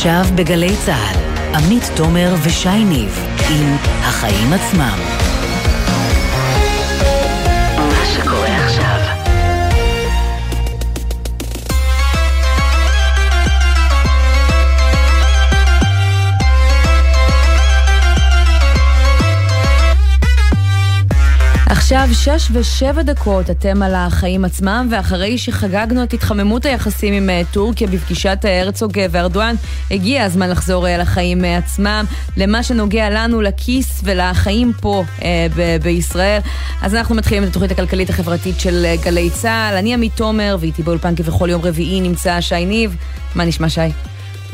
עכשיו בגלי צה"ל, עמית תומר ושי ניב עם החיים עצמם. עכשיו שש ושבע דקות, אתם על החיים עצמם, ואחרי שחגגנו את התחממות היחסים עם אה, טורקיה בפגישת אה, הרצוג אה, וארדואן, הגיע הזמן לחזור לחיים עצמם, למה שנוגע לנו, לכיס ולחיים פה ב- בישראל. אז אנחנו מתחילים את התוכנית הכלכלית החברתית של גלי צה"ל. אני עמית תומר, ואיתי באולפן כבכל יום רביעי נמצא שי ניב. מה נשמע שי?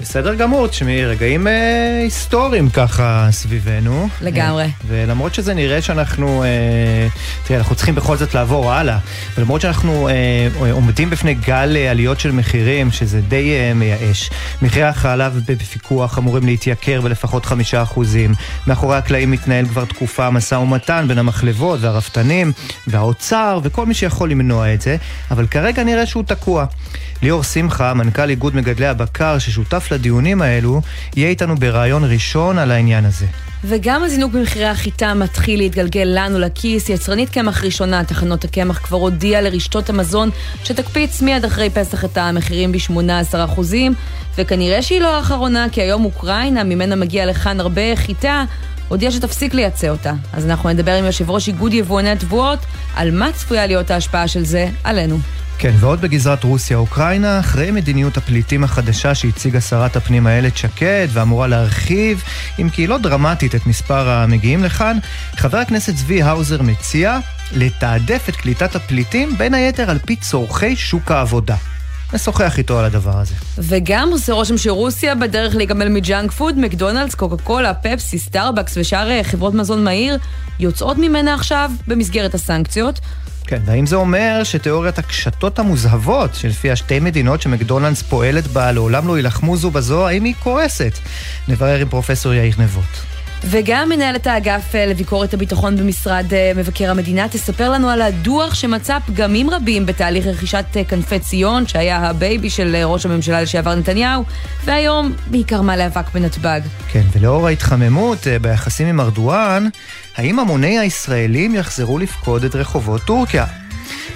בסדר גמור, תשמעי, רגעים אה, היסטוריים ככה סביבנו. לגמרי. אה, ולמרות שזה נראה שאנחנו, אה, תראה, אנחנו צריכים בכל זאת לעבור הלאה, ולמרות שאנחנו אה, עומדים בפני גל אה, עליות של מחירים, שזה די אה, מייאש, מחירי החלב בפיקוח אמורים להתייקר בלפחות חמישה אחוזים, מאחורי הקלעים מתנהל כבר תקופה משא ומתן בין המחלבות והרפתנים והאוצר וכל מי שיכול למנוע את זה, אבל כרגע נראה שהוא תקוע. ליאור שמחה, מנכ"ל איגוד מגדלי הבקר ששותף לדיונים האלו, יהיה איתנו בריאיון ראשון על העניין הזה. וגם הזינוק במחירי החיטה מתחיל להתגלגל לנו לכיס. יצרנית קמח ראשונה, תחנות הקמח כבר הודיעה לרשתות המזון שתקפיץ מיד אחרי פסח את המחירים ב-18%, וכנראה שהיא לא האחרונה, כי היום אוקראינה, ממנה מגיע לכאן הרבה חיטה, הודיעה שתפסיק לייצא אותה. אז אנחנו נדבר עם יושב ראש איגוד יבואני התבואות על מה צפויה להיות ההשפעה של זה עלינו. כן, ועוד בגזרת רוסיה-אוקראינה, אחרי מדיניות הפליטים החדשה שהציגה שרת הפנים איילת שקד ואמורה להרחיב, אם כי לא דרמטית, את מספר המגיעים לכאן, חבר הכנסת צבי האוזר מציע לתעדף את קליטת הפליטים בין היתר על פי צורכי שוק העבודה. נשוחח איתו על הדבר הזה. וגם עושה רושם שרוסיה בדרך להיגמל מ junk food, מקדונלדס, קוקה קולה, פפסי, סטארבקס ושאר אה, חברות מזון מהיר יוצאות ממנה עכשיו במסגרת הסנקציות. כן, והאם זה אומר שתיאוריית הקשתות המוזהבות, שלפיה שתי מדינות שמקדונלדס פועלת בה לעולם לא יילחמו זו בזו, האם היא קורסת? נברר עם פרופסור יאיר נבות. וגם מנהלת האגף אה, לביקורת הביטחון במשרד אה, מבקר המדינה תספר לנו על הדוח שמצא פגמים רבים בתהליך רכישת אה, כנפי ציון, שהיה הבייבי של ראש הממשלה לשעבר נתניהו, והיום בעיקר מעלה אבק בנתב"ג. כן, ולאור ההתחממות ביחסים עם ארדואן, האם המוני הישראלים יחזרו לפקוד את רחובות טורקיה?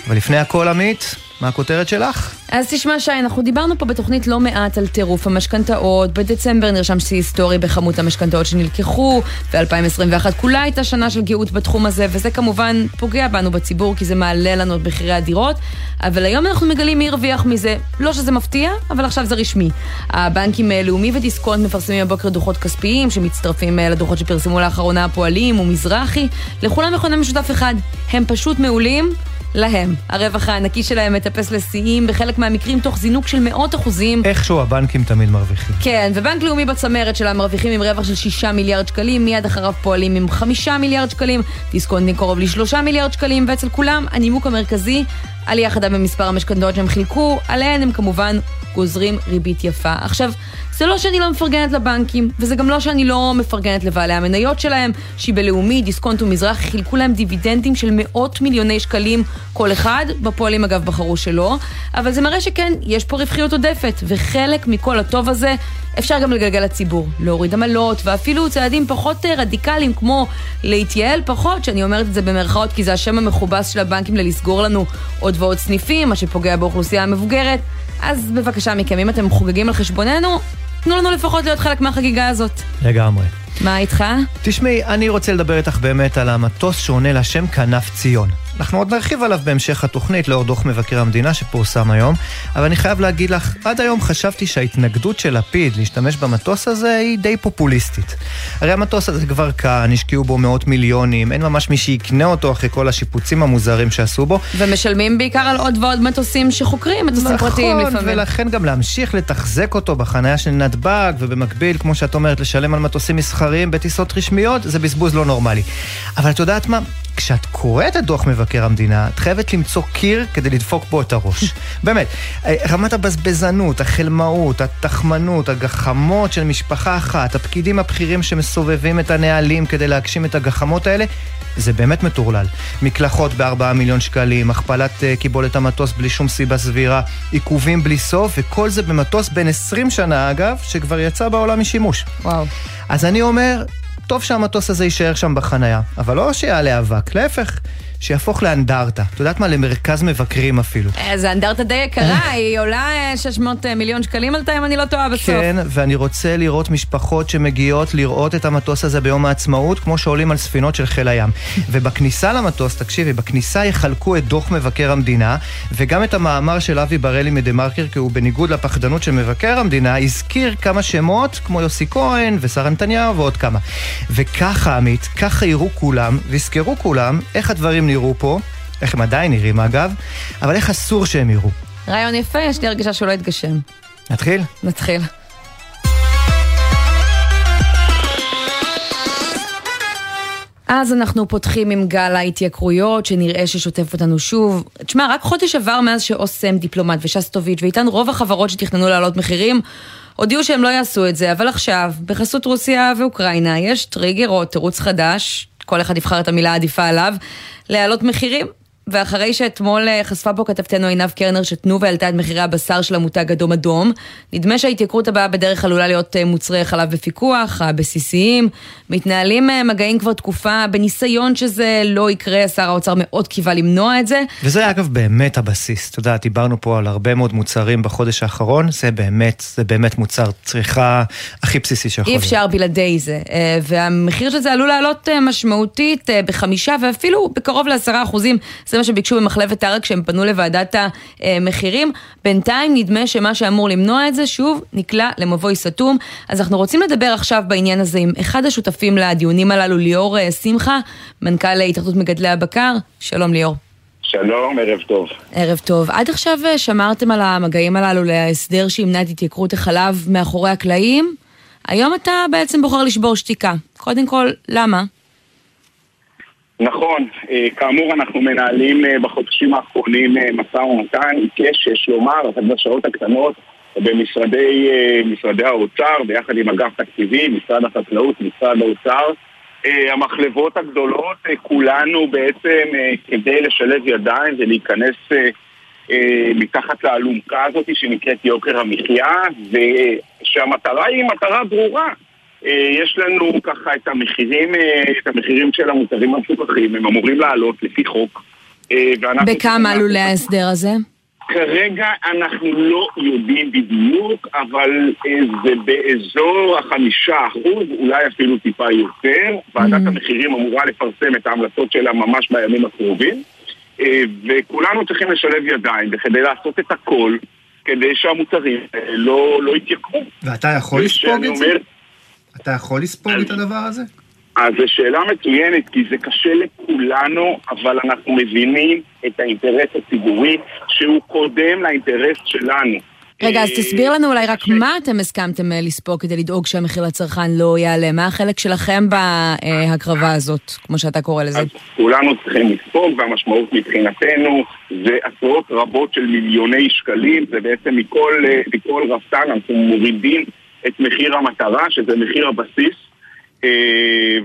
אבל לפני הכל, עמית, מה הכותרת שלך? אז תשמע שי, אנחנו דיברנו פה בתוכנית לא מעט על טירוף המשכנתאות. בדצמבר נרשם שיא היסטורי בכמות המשכנתאות שנלקחו, ו-2021 כולה הייתה שנה של גאות בתחום הזה, וזה כמובן פוגע בנו בציבור, כי זה מעלה לנו את מחירי הדירות. אבל היום אנחנו מגלים מי הרוויח מזה. לא שזה מפתיע, אבל עכשיו זה רשמי. הבנקים אה, לאומי ודיסקונט מפרסמים הבוקר דוחות כספיים, שמצטרפים אה, לדוחות שפרסמו לאחרונה הפועלים ומזרחי. לכולם מכונה משותף אחד, הם פשוט מעולים. להם. הרווח הענקי שלהם מטפס לשיאים, בחלק מהמקרים תוך זינוק של מאות אחוזים. איכשהו הבנקים תמיד מרוויחים. כן, ובנק לאומי בצמרת שלה מרוויחים עם רווח של שישה מיליארד שקלים, מיד אחריו פועלים עם חמישה מיליארד שקלים, דיסקונטים קרוב לשלושה מיליארד שקלים, ואצל כולם הנימוק המרכזי, עלייה חדה במספר המשכנתאות שהם חילקו, עליהן הם כמובן גוזרים ריבית יפה. עכשיו, זה לא שאני לא מפרגנת לבנקים, וזה גם לא שאני לא מפרגנת לבעלי המניות שלהם, שהיא בלאומי, דיסקונט ומזרח, חילקו להם דיבידנדים של מאות מיליוני שקלים כל אחד, בפועלים אגב בחרו שלא, אבל זה מראה שכן, יש פה רווחיות עודפת, וחלק מכל הטוב הזה אפשר גם לגלגל לציבור, להוריד עמלות, ואפילו צעדים פחות אה, רדיקליים, כמו להתייעל פחות, שאני אומרת את זה במרכאות, כי זה השם המכובס של הבנקים ללסגור לנו עוד ועוד סניפים, מה שפוגע באוכלוסייה המבוגרת. אז בבקשה מכם, אם אתם חוגגים על חשבוננו, תנו לנו לפחות להיות חלק מהחגיגה הזאת. לגמרי. מה איתך? תשמעי, אני רוצה לדבר איתך באמת על המטוס שעונה לשם כנף ציון. אנחנו עוד נרחיב עליו בהמשך התוכנית לאור דוח מבקר המדינה שפורסם היום, אבל אני חייב להגיד לך, עד היום חשבתי שההתנגדות של לפיד להשתמש במטוס הזה היא די פופוליסטית. הרי המטוס הזה כבר כאן, השקיעו בו מאות מיליונים, אין ממש מי שיקנה אותו אחרי כל השיפוצים המוזרים שעשו בו. ומשלמים בעיקר על עוד ועוד מטוסים שחוקרים, מטוסים נכון, פרטיים לפעמים. נכון, ולכן גם להמשיך לתחזק אותו בחניה של נתב"ג, ובמקביל, כמו שאת אומרת, לשלם על מטוסים מסחריים בטיסות רשמיות, זה בזבוז לא נורמלי. אבל את יודעת מה? כשאת קוראת את דוח מבקר המדינה, את חייבת למצוא קיר כדי לדפוק בו את הראש. באמת, אה, רמת הבזבזנות, החלמאות, התחמנות, הגחמות של משפחה אחת, הפקידים הבכירים שמסובבים את הנהלים כדי להגשים את הגחמות האלה, זה באמת מטורלל. מקלחות בארבעה מיליון שקלים, הכפלת uh, קיבולת המטוס בלי שום סיבה סבירה, עיכובים בלי סוף, וכל זה במטוס בן 20 שנה אגב, שכבר יצא בעולם משימוש. וואו. אז אני אומר, טוב שהמטוס הזה יישאר שם בחנייה, אבל לא שיעלה אבק, להפך. שיהפוך לאנדרטה. את יודעת מה? למרכז מבקרים אפילו. אה, זה אנדרטה די יקרה, היא עולה 600 אה, מיליון שקלים עלתה, אם אני לא טועה בסוף. כן, ואני רוצה לראות משפחות שמגיעות לראות את המטוס הזה ביום העצמאות, כמו שעולים על ספינות של חיל הים. ובכניסה למטוס, תקשיבי, בכניסה יחלקו את דוח מבקר המדינה, וגם את המאמר של אבי בראלי מדה-מרקר, כי הוא בניגוד לפחדנות של מבקר המדינה, הזכיר כמה שמות, כמו יוסי כהן ושרה נתניהו ועוד כמה. וככה, עמית, ככה יראו כולם, ויזכרו כולם איך הדברים נראו פה, איך הם עדיין נראים אגב, אבל איך אסור שהם יראו. רעיון יפה, יש לי הרגשה שהוא לא יתגשם. נתחיל? נתחיל. אז אנחנו פותחים עם גל ההתייקרויות, שנראה ששוטף אותנו שוב. תשמע, רק חודש עבר מאז שאוסם, דיפלומט ושסטוביץ' ואיתן רוב החברות שתכננו להעלות מחירים, הודיעו שהם לא יעשו את זה, אבל עכשיו, בחסות רוסיה ואוקראינה, יש טריגר או תירוץ חדש, כל אחד יבחר את המילה העדיפה עליו, להעלות מחירים. ואחרי שאתמול אה, חשפה פה כתבתנו עינב קרנר שתנובה העלתה את מחירי הבשר של המותג אדום אדום, נדמה שההתייקרות הבאה בדרך עלולה להיות אה, מוצרי חלב בפיקוח, הבסיסיים. מתנהלים אה, מגעים כבר תקופה בניסיון שזה לא יקרה, שר האוצר מאוד קיווה למנוע את זה. וזה אגב באמת הבסיס. אתה יודע, דיברנו פה על הרבה מאוד מוצרים בחודש האחרון, זה באמת, זה באמת מוצר צריכה הכי בסיסי שיכול להיות. אי אפשר בלעדי זה. והמחיר של זה עלול לעלות משמעותית בחמישה ואפילו בקרוב לעשרה אחוזים. זה מה שביקשו במחלבת טרה כשהם פנו לוועדת המחירים. בינתיים נדמה שמה שאמור למנוע את זה, שוב, נקלע למבוי סתום. אז אנחנו רוצים לדבר עכשיו בעניין הזה עם אחד השותפים לדיונים הללו, ליאור אה, שמחה, מנכ"ל התאחדות מגדלי הבקר. שלום ליאור. שלום, ערב טוב. ערב טוב. עד עכשיו אה, שמרתם על המגעים הללו להסדר שימנע את התייקרות החלב מאחורי הקלעים. היום אתה בעצם בוחר לשבור שתיקה. קודם כל, למה? נכון, אה, כאמור אנחנו מנהלים אה, בחודשים האחרונים אה, משא ומתן עיקש, יש לומר, אבל בשעות הקטנות במשרדי האוצר, ביחד עם אגף תקציבים, משרד החקלאות, משרד האוצר. המחלבות הגדולות, כולנו בעצם כדי לשלב ידיים ולהיכנס מתחת לאלונקה הזאת שנקראת יוקר המחיה, ושהמטרה היא מטרה ברורה. אה, יש לנו ככה את המחירים, אה, את המחירים של המוצרים המפוקחים, הם אמורים לעלות לפי חוק. אה, בכמה עלו להסדר הזה? כרגע אנחנו לא יודעים בדיוק, אבל זה באזור החמישה אחוז, אולי אפילו טיפה יותר. ועדת mm. המחירים אמורה לפרסם את ההמלצות שלה ממש בימים הקרובים, וכולנו צריכים לשלב ידיים, וכדי לעשות את הכל, כדי שהמוצרים לא, לא יתייקרו. ואתה יכול לספוג את זה? אתה יכול לספוג את הדבר הזה? אז זו שאלה מצוינת, כי זה קשה לכולנו, אבל אנחנו מבינים את האינטרס הציבורי שהוא קודם לאינטרס שלנו. רגע, אז תסביר לנו אולי רק מה אתם הסכמתם אה, לספוג כדי לדאוג שהמחיר לצרכן לא יעלה. מה החלק שלכם בהקרבה הזאת, כמו שאתה קורא לזה? אז כולנו צריכים לספוג, והמשמעות מבחינתנו זה עשרות רבות של מיליוני שקלים, זה בעצם מכל, אה, מכל רפתן אנחנו מורידים את מחיר המטרה, שזה מחיר הבסיס, אה,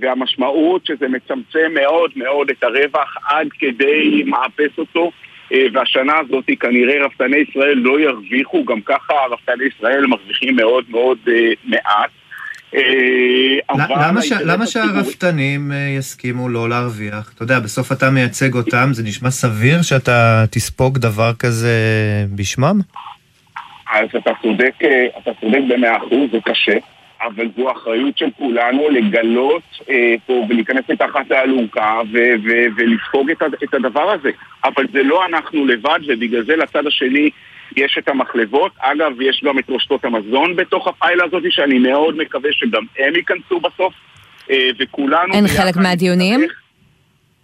והמשמעות שזה מצמצם מאוד מאוד את הרווח עד כדי מאפס אותו. אה, והשנה הזאת כנראה רפתני ישראל לא ירוויחו, גם ככה רפתני ישראל מרוויחים מאוד מאוד אה, מעט. למה, ש... למה שהרפתנים יסכימו לא להרוויח? אתה יודע, בסוף אתה מייצג אותם, זה נשמע סביר שאתה תספוג דבר כזה בשמם? אז אתה צודק, אה, אתה צודק במאה אחוז, זה קשה, אבל זו אחריות של כולנו לגלות אה, פה ולהיכנס מתחת לאלונקה ולספוג את, את הדבר הזה. אבל זה לא אנחנו לבד, ובגלל זה לצד השני יש את המחלבות. אגב, יש גם את רשתות המזון בתוך הפיילה הזאת, שאני מאוד מקווה שגם הם ייכנסו בסוף, אה, וכולנו... אין חלק מהדיונים?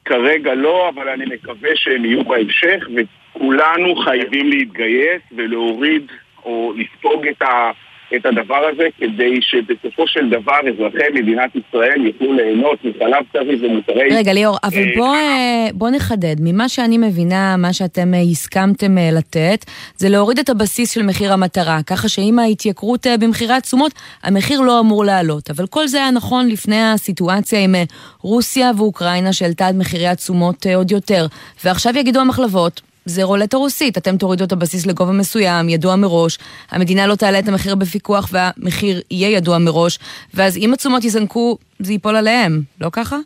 כרגע לא, אבל אני מקווה שהם יהיו בהמשך, וכולנו חייבים להתגייס ולהוריד או לספוג את, ה, את הדבר הזה כדי שבסופו של דבר אזרחי מדינת ישראל יוכלו ליהנות מחלב טרי ומוצרי... רגע, ליאור, אבל אה, בוא, אה, בוא נחדד. ממה שאני מבינה, מה שאתם אה, הסכמתם לתת, זה להוריד את הבסיס של מחיר המטרה, ככה שעם ההתייקרות במחירי התשומות, המחיר לא אמור לעלות. אבל כל זה היה נכון לפני הסיטואציה עם רוסיה ואוקראינה, שהעלתה את מחירי התשומות עוד יותר. ועכשיו יגידו המחלבות, זה רולטה רוסית, אתם תורידו את הבסיס לגובה מסוים, ידוע מראש, המדינה לא תעלה את המחיר בפיקוח והמחיר יהיה ידוע מראש, ואז אם התשומות יזנקו, זה ייפול עליהם, לא ככה?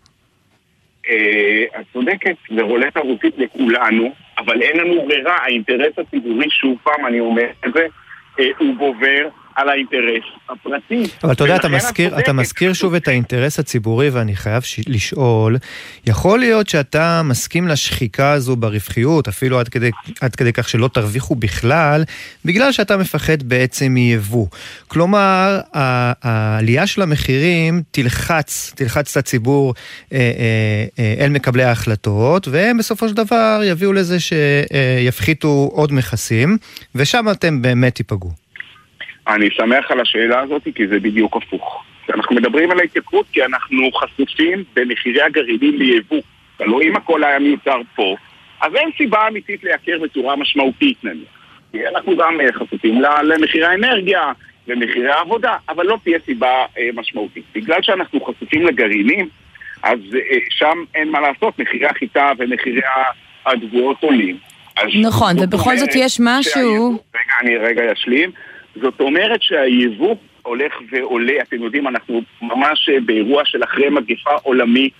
אה, את צודקת, זה רולטה רוסית לכולנו, אבל אין לנו ברירה, האינטרס הציבורי, שוב פעם אני אומר את זה, אה, הוא גובר על האינטרס הפרטי. אבל אתה יודע, אתה מזכיר, אתה מזכיר שוב את האינטרס הציבורי, ואני חייב ש... לשאול, יכול להיות שאתה מסכים לשחיקה הזו ברווחיות, אפילו עד כדי, עד כדי כך שלא תרוויחו בכלל, בגלל שאתה מפחד בעצם מיבוא. כלומר, העלייה של המחירים תלחץ, תלחץ את הציבור אה, אה, אה, אל מקבלי ההחלטות, והם בסופו של דבר יביאו לזה שיפחיתו עוד מכסים, ושם אתם באמת תיפגעו. אני שמח על השאלה הזאת כי זה בדיוק הפוך. אנחנו מדברים על ההתייקרות כי אנחנו חשופים במחירי הגרעינים ליבוא. הלוא אם הכל היה מיוצר פה, אז אין סיבה אמיתית לייקר בצורה משמעותית נניח. כי אנחנו גם אה, חשופים למחירי האנרגיה, למחירי העבודה, אבל לא תהיה סיבה אה, משמעותית. בגלל שאנחנו חשופים לגרעינים, אז אה, שם אין מה לעשות, מחירי החיטה ומחירי התבואות עולים. נכון, ובכל זאת יש משהו... רגע, אני רגע אשלים. זאת אומרת שהיבוא הולך ועולה, אתם יודעים, אנחנו ממש אה, באירוע של אחרי מגפה עולמית,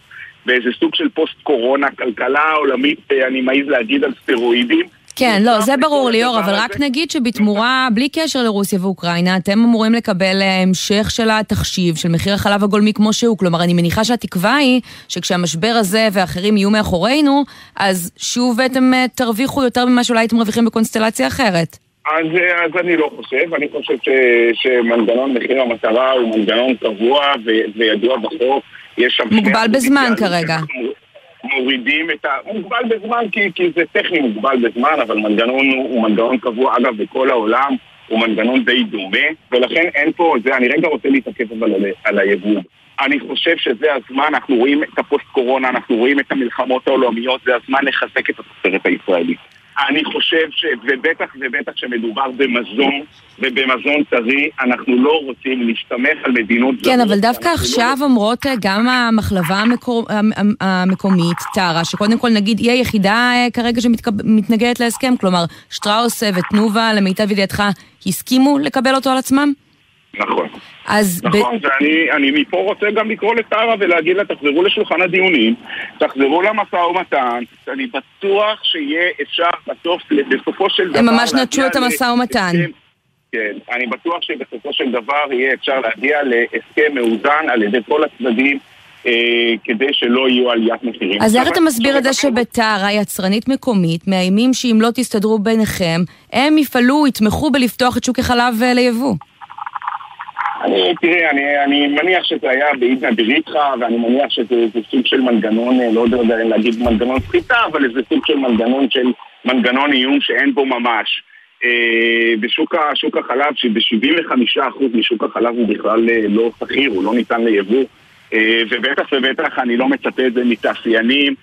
באיזה סוג של פוסט-קורונה, כלכלה עולמית, אה, אני מעז להגיד על סטרואידים. כן, לא, זה ברור ליאור, אבל רק נגיד שבתמורה, בלי קשר לרוסיה ואוקראינה, אתם אמורים לקבל אה, המשך של התחשיב, של מחיר החלב הגולמי כמו שהוא. כלומר, אני מניחה שהתקווה היא שכשהמשבר הזה ואחרים יהיו מאחורינו, אז שוב אתם תרוויחו יותר ממה שאולי הייתם מרוויחים בקונסטלציה אחרת. אז, אז אני לא חושב, אני חושב ש, שמנגנון מחיר המטרה הוא מנגנון קבוע ו, וידוע בחוק. יש שם... מוגבל בזמן כרגע. מורידים את ה... מוגבל בזמן כי, כי זה טכני מוגבל בזמן, אבל מנגנון הוא, הוא מנגנון קבוע, אגב, בכל העולם הוא מנגנון די דומה, ולכן אין פה, זה, אני רגע רוצה להתעכב אבל על, על היבוא. אני חושב שזה הזמן, אנחנו רואים את הפוסט-קורונה, אנחנו רואים את המלחמות העולמיות, זה הזמן לחזק את התוצרת הישראלית. אני חושב ש... ובטח ובטח כשמדובר במזון ובמזון טרי, אנחנו לא רוצים להסתמך על מדינות זרות. כן, אבל דווקא לא עכשיו לא... אומרות אה, גם המחלבה המקור... המקומית, טרה, שקודם כל נגיד היא היחידה אה, כרגע שמתנגדת להסכם, כלומר שטראוס ותנובה, למיטב ידיעתך, הסכימו לקבל אותו על עצמם? נכון. אז... נכון, ב... ואני אני מפה רוצה גם לקרוא לטרה ולהגיד לה, תחזרו לשולחן הדיונים, תחזרו למשא ומתן, אני בטוח שיהיה אפשר בסוף, בסופו של דבר... הם ממש נטשו את המשא ומתן. כן, אני בטוח שבסופו של דבר יהיה אפשר להגיע להסכם מאוזן על ידי כל הצדדים. אה, כדי שלא יהיו עליית מחירים. אז איך אתה מסביר את זה שבטרה, יצרנית מקומית, מאיימים שאם לא תסתדרו ביניכם, הם יפעלו, יתמכו בלפתוח את שוק החלב אה, ליבוא? אני, תראה, אני, אני מניח שזה היה בעידנא דריתחא, ואני מניח שזה סוג של מנגנון, אה, לא יודע להגיד מנגנון סחיטה, אבל זה סוג של מנגנון של מנגנון איום שאין בו ממש. אה, בשוק שוק החלב, שב-75% משוק החלב הוא בכלל אה, לא שכיר, הוא לא ניתן ליבוא, אה, ובטח ובטח אני לא מצפה את זה מתעשיינים,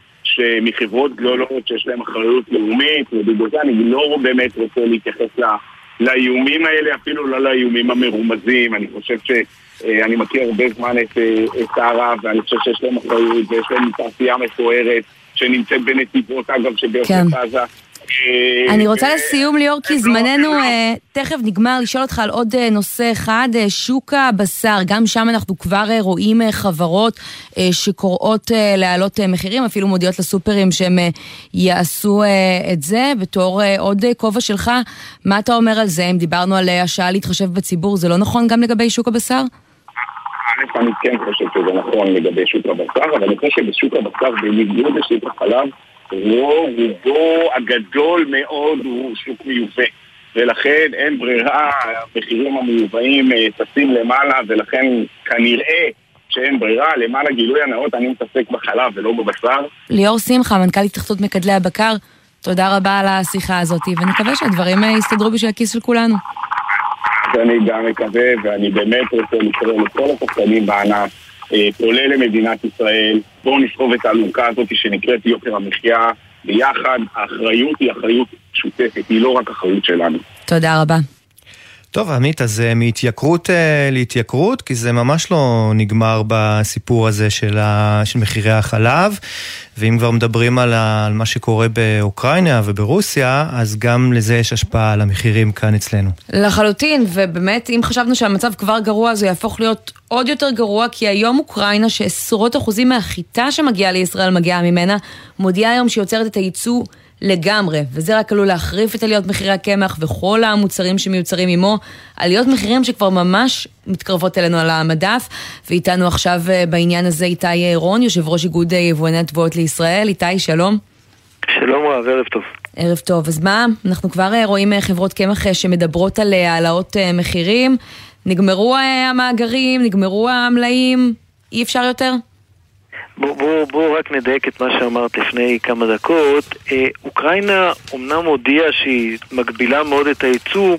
מחברות גדולות שיש להם אחריות לאומית, ובגלל זה אני לא באמת רוצה להתייחס ל... לאיומים האלה, אפילו לא לאיומים המרומזים. אני חושב שאני מכיר הרבה זמן את, את הערב, ואני חושב שיש להם אחריות ויש להם תעשייה מפוארת שנמצאת בנתיבות, אגב, שבעצם כן. עזה. אני רוצה לסיום, ליאור, כי לא- זמננו לא- אה, תכף נגמר, לשאול אותך על עוד אה, נושא אחד, אה, שוק הבשר. גם שם אנחנו כבר רואים חברות שקוראות להעלות מחירים, אפילו מודיעות לסופרים שהם יעשו את זה. בתור עוד כובע שלך, מה אתה אומר על זה? אם דיברנו על השעה להתחשב בציבור, זה לא נכון גם לגבי שוק הבשר? א', אני כן חושב שזה נכון לגבי שוק הבשר, אבל אני חושב שבשוק הבשר, בניגוד לשוק החלב, רוב רובו הגדול מאוד הוא שוק מיובא. ולכן אין ברירה, המחירים המיובאים אה, טסים למעלה, ולכן כנראה שאין ברירה. למען הגילוי הנאות, אני מתעסק בחלב ולא בבשר. ליאור שמחה, מנכ"ל התאחדות מגדלי הבקר, תודה רבה על השיחה הזאת, ונקווה שהדברים אה, יסתדרו בשביל הכיס של כולנו. אני גם מקווה, ואני באמת רוצה לקרוא לכל השחקנים בענף, אה, כולל למדינת ישראל, בואו נסחוב את האלונקה הזאת שנקראת יוקר המחיה ביחד. האחריות היא אחריות משותפת, היא לא רק אחריות שלנו. תודה רבה. טוב, עמית, אז אה, מהתייקרות אה, להתייקרות, כי זה ממש לא נגמר בסיפור הזה של, ה... של מחירי החלב, ואם כבר מדברים על, ה... על מה שקורה באוקראינה וברוסיה, אז גם לזה יש השפעה על המחירים כאן אצלנו. לחלוטין, ובאמת, אם חשבנו שהמצב כבר גרוע, הוא יהפוך להיות עוד יותר גרוע, כי היום אוקראינה, שעשרות אחוזים מהחיטה שמגיעה לישראל מגיעה ממנה, מודיעה היום שהיא יוצרת את הייצוא לגמרי, וזה רק עלול להחריף את עליות מחירי הקמח וכל המוצרים שמיוצרים עמו, עליות מחירים שכבר ממש מתקרבות אלינו על המדף, ואיתנו עכשיו אה, בעניין הזה איתי רון, יושב ראש איגוד יבואני התבואות לישראל. איתי, שלום. שלום רב, ערב טוב. ערב טוב. אז מה, אנחנו כבר אה, רואים אה, חברות קמח שמדברות על העלאות מחירים. נגמרו המאגרים, נגמרו המלאים, אי אפשר יותר? בואו בוא, בוא רק נדייק את מה שאמרת לפני כמה דקות. אה, אוקראינה אומנם הודיעה שהיא מגבילה מאוד את הייצוא,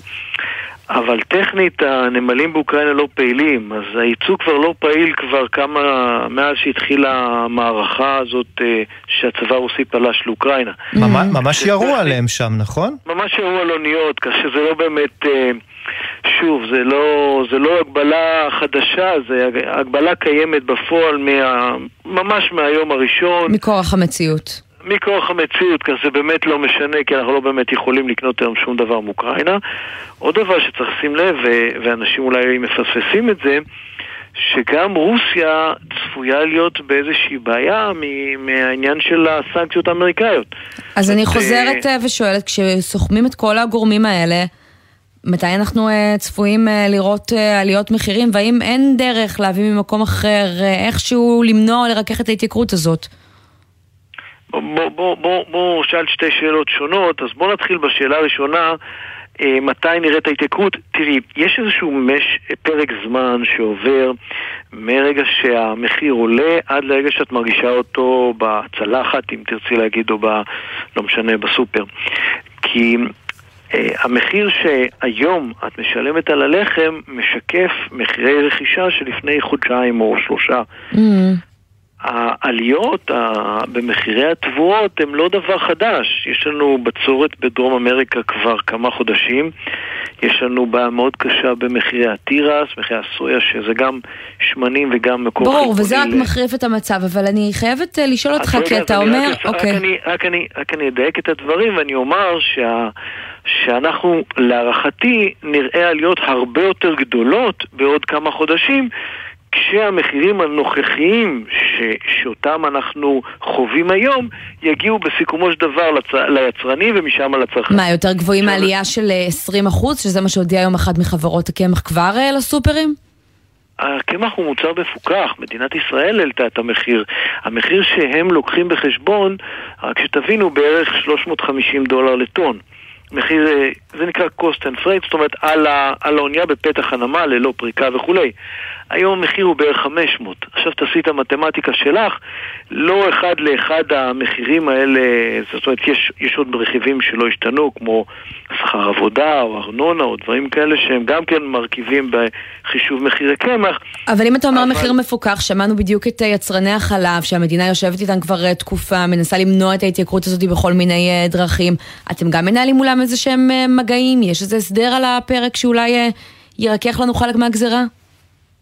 אבל טכנית הנמלים באוקראינה לא פעילים, אז הייצוא כבר לא פעיל כבר כמה, מאז שהתחילה המערכה הזאת אה, שהצבא הרוסי פלש לאוקראינה. ממש ירו עליהם שם, נכון? ממש ירו על אוניות, כך שזה לא באמת... אה, שוב, זה לא, זה לא הגבלה חדשה, זה הגבלה קיימת בפועל מה, ממש מהיום הראשון. מכורח המציאות. מכורח המציאות, כי זה באמת לא משנה, כי אנחנו לא באמת יכולים לקנות היום שום דבר מאוקראינה. עוד דבר שצריך לשים לב, ואנשים אולי מפספסים את זה, שגם רוסיה צפויה להיות באיזושהי בעיה מהעניין של הסנקציות האמריקאיות. אז אני חוזרת אה, ושואלת, כשסוכמים את כל הגורמים האלה, מתי אנחנו uh, צפויים uh, לראות עליות מחירים, והאם אין דרך להביא ממקום אחר איכשהו למנוע או לרכך את ההתייקרות הזאת? בוא, בוא, בוא, בוא שאל שתי שאלות שונות, אז בוא נתחיל בשאלה הראשונה. מתי נראית ההתייקרות? תראי, יש איזשהו מש, פרק זמן שעובר מרגע שהמחיר עולה עד לרגע שאת מרגישה אותו בצלחת, אם תרצי להגיד, או ב... לא משנה, בסופר. כי אה, המחיר שהיום את משלמת על הלחם משקף מחירי רכישה שלפני חודשיים או שלושה. Mm. העליות במחירי התבואות הן לא דבר חדש. יש לנו בצורת בדרום אמריקה כבר כמה חודשים. יש לנו בעיה מאוד קשה במחירי התירס, מחירי הסויה, שזה גם שמנים וגם מקור ברור, וזה רק מחריף את המצב, אבל אני חייבת אה, לשאול אותך, כי אתה אומר... אוקיי. רק אני אדייק את הדברים ואני אומר שה... שאנחנו להערכתי נראה עליות הרבה יותר גדולות בעוד כמה חודשים כשהמחירים הנוכחיים ש, שאותם אנחנו חווים היום יגיעו בסיכומו של דבר לצ, ליצרנים ומשם לצרכנים. מה, יותר גבוהים מעלייה של 20 אה, אחוז, שזה מה שהודיע היום אחת מחברות הקמח כבר אה, לסופרים? הקמח הוא מוצר מפוקח, מדינת ישראל העלתה את המחיר. המחיר שהם לוקחים בחשבון, רק שתבינו, בערך 350 דולר לטון. מחיר, אה, זה נקרא cost and freight, זאת אומרת על, האונייה בפתח הנמל ללא פריקה וכולי. היום המחיר הוא בערך 500. עכשיו תעשי את המתמטיקה שלך, לא אחד לאחד המחירים האלה, זאת אומרת יש, יש עוד רכיבים שלא השתנו, כמו שכר עבודה או ארנונה או דברים כאלה שהם גם כן מרכיבים בחישוב מחירי קמח. אבל אם אתה אומר אבל... מחיר מפוקח, שמענו בדיוק את יצרני החלב, שהמדינה יושבת איתם כבר אה, תקופה, מנסה למנוע את ההתייקרות הזאת בכל מיני אה, דרכים. אתם גם מנהלים מולם איזה שהם אה, מגעים? יש איזה הסדר על הפרק שאולי ירכך לנו חלק מהגזרה?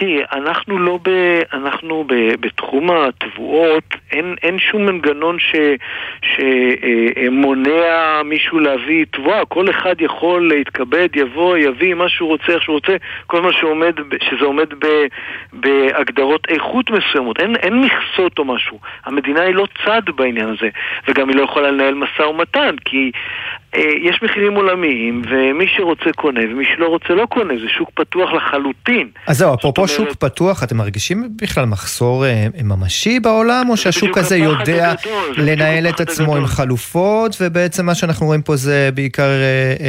תראי, אנחנו לא ב... אנחנו ב... בתחום התבואות, אין, אין שום מנגנון ש... שמונע אה, מישהו להביא תבואה. כל אחד יכול להתכבד, יבוא, יביא מה שהוא רוצה, איך שהוא רוצה, כל מה שעומד, שזה עומד ב... בהגדרות איכות מסוימות. אין, אין מכסות או משהו. המדינה היא לא צד בעניין הזה, וגם היא לא יכולה לנהל משא ומתן, כי אה, יש מחירים עולמיים, ומי שרוצה קונה, ומי שלא רוצה לא קונה, זה שוק פתוח לחלוטין. אז זהו, אפרופו שוק פתוח, אתם מרגישים בכלל מחסור אה, ממשי בעולם, או שהשוק הזה יודע לנהל את עצמו עם חלופות, ובעצם מה שאנחנו רואים פה זה בעיקר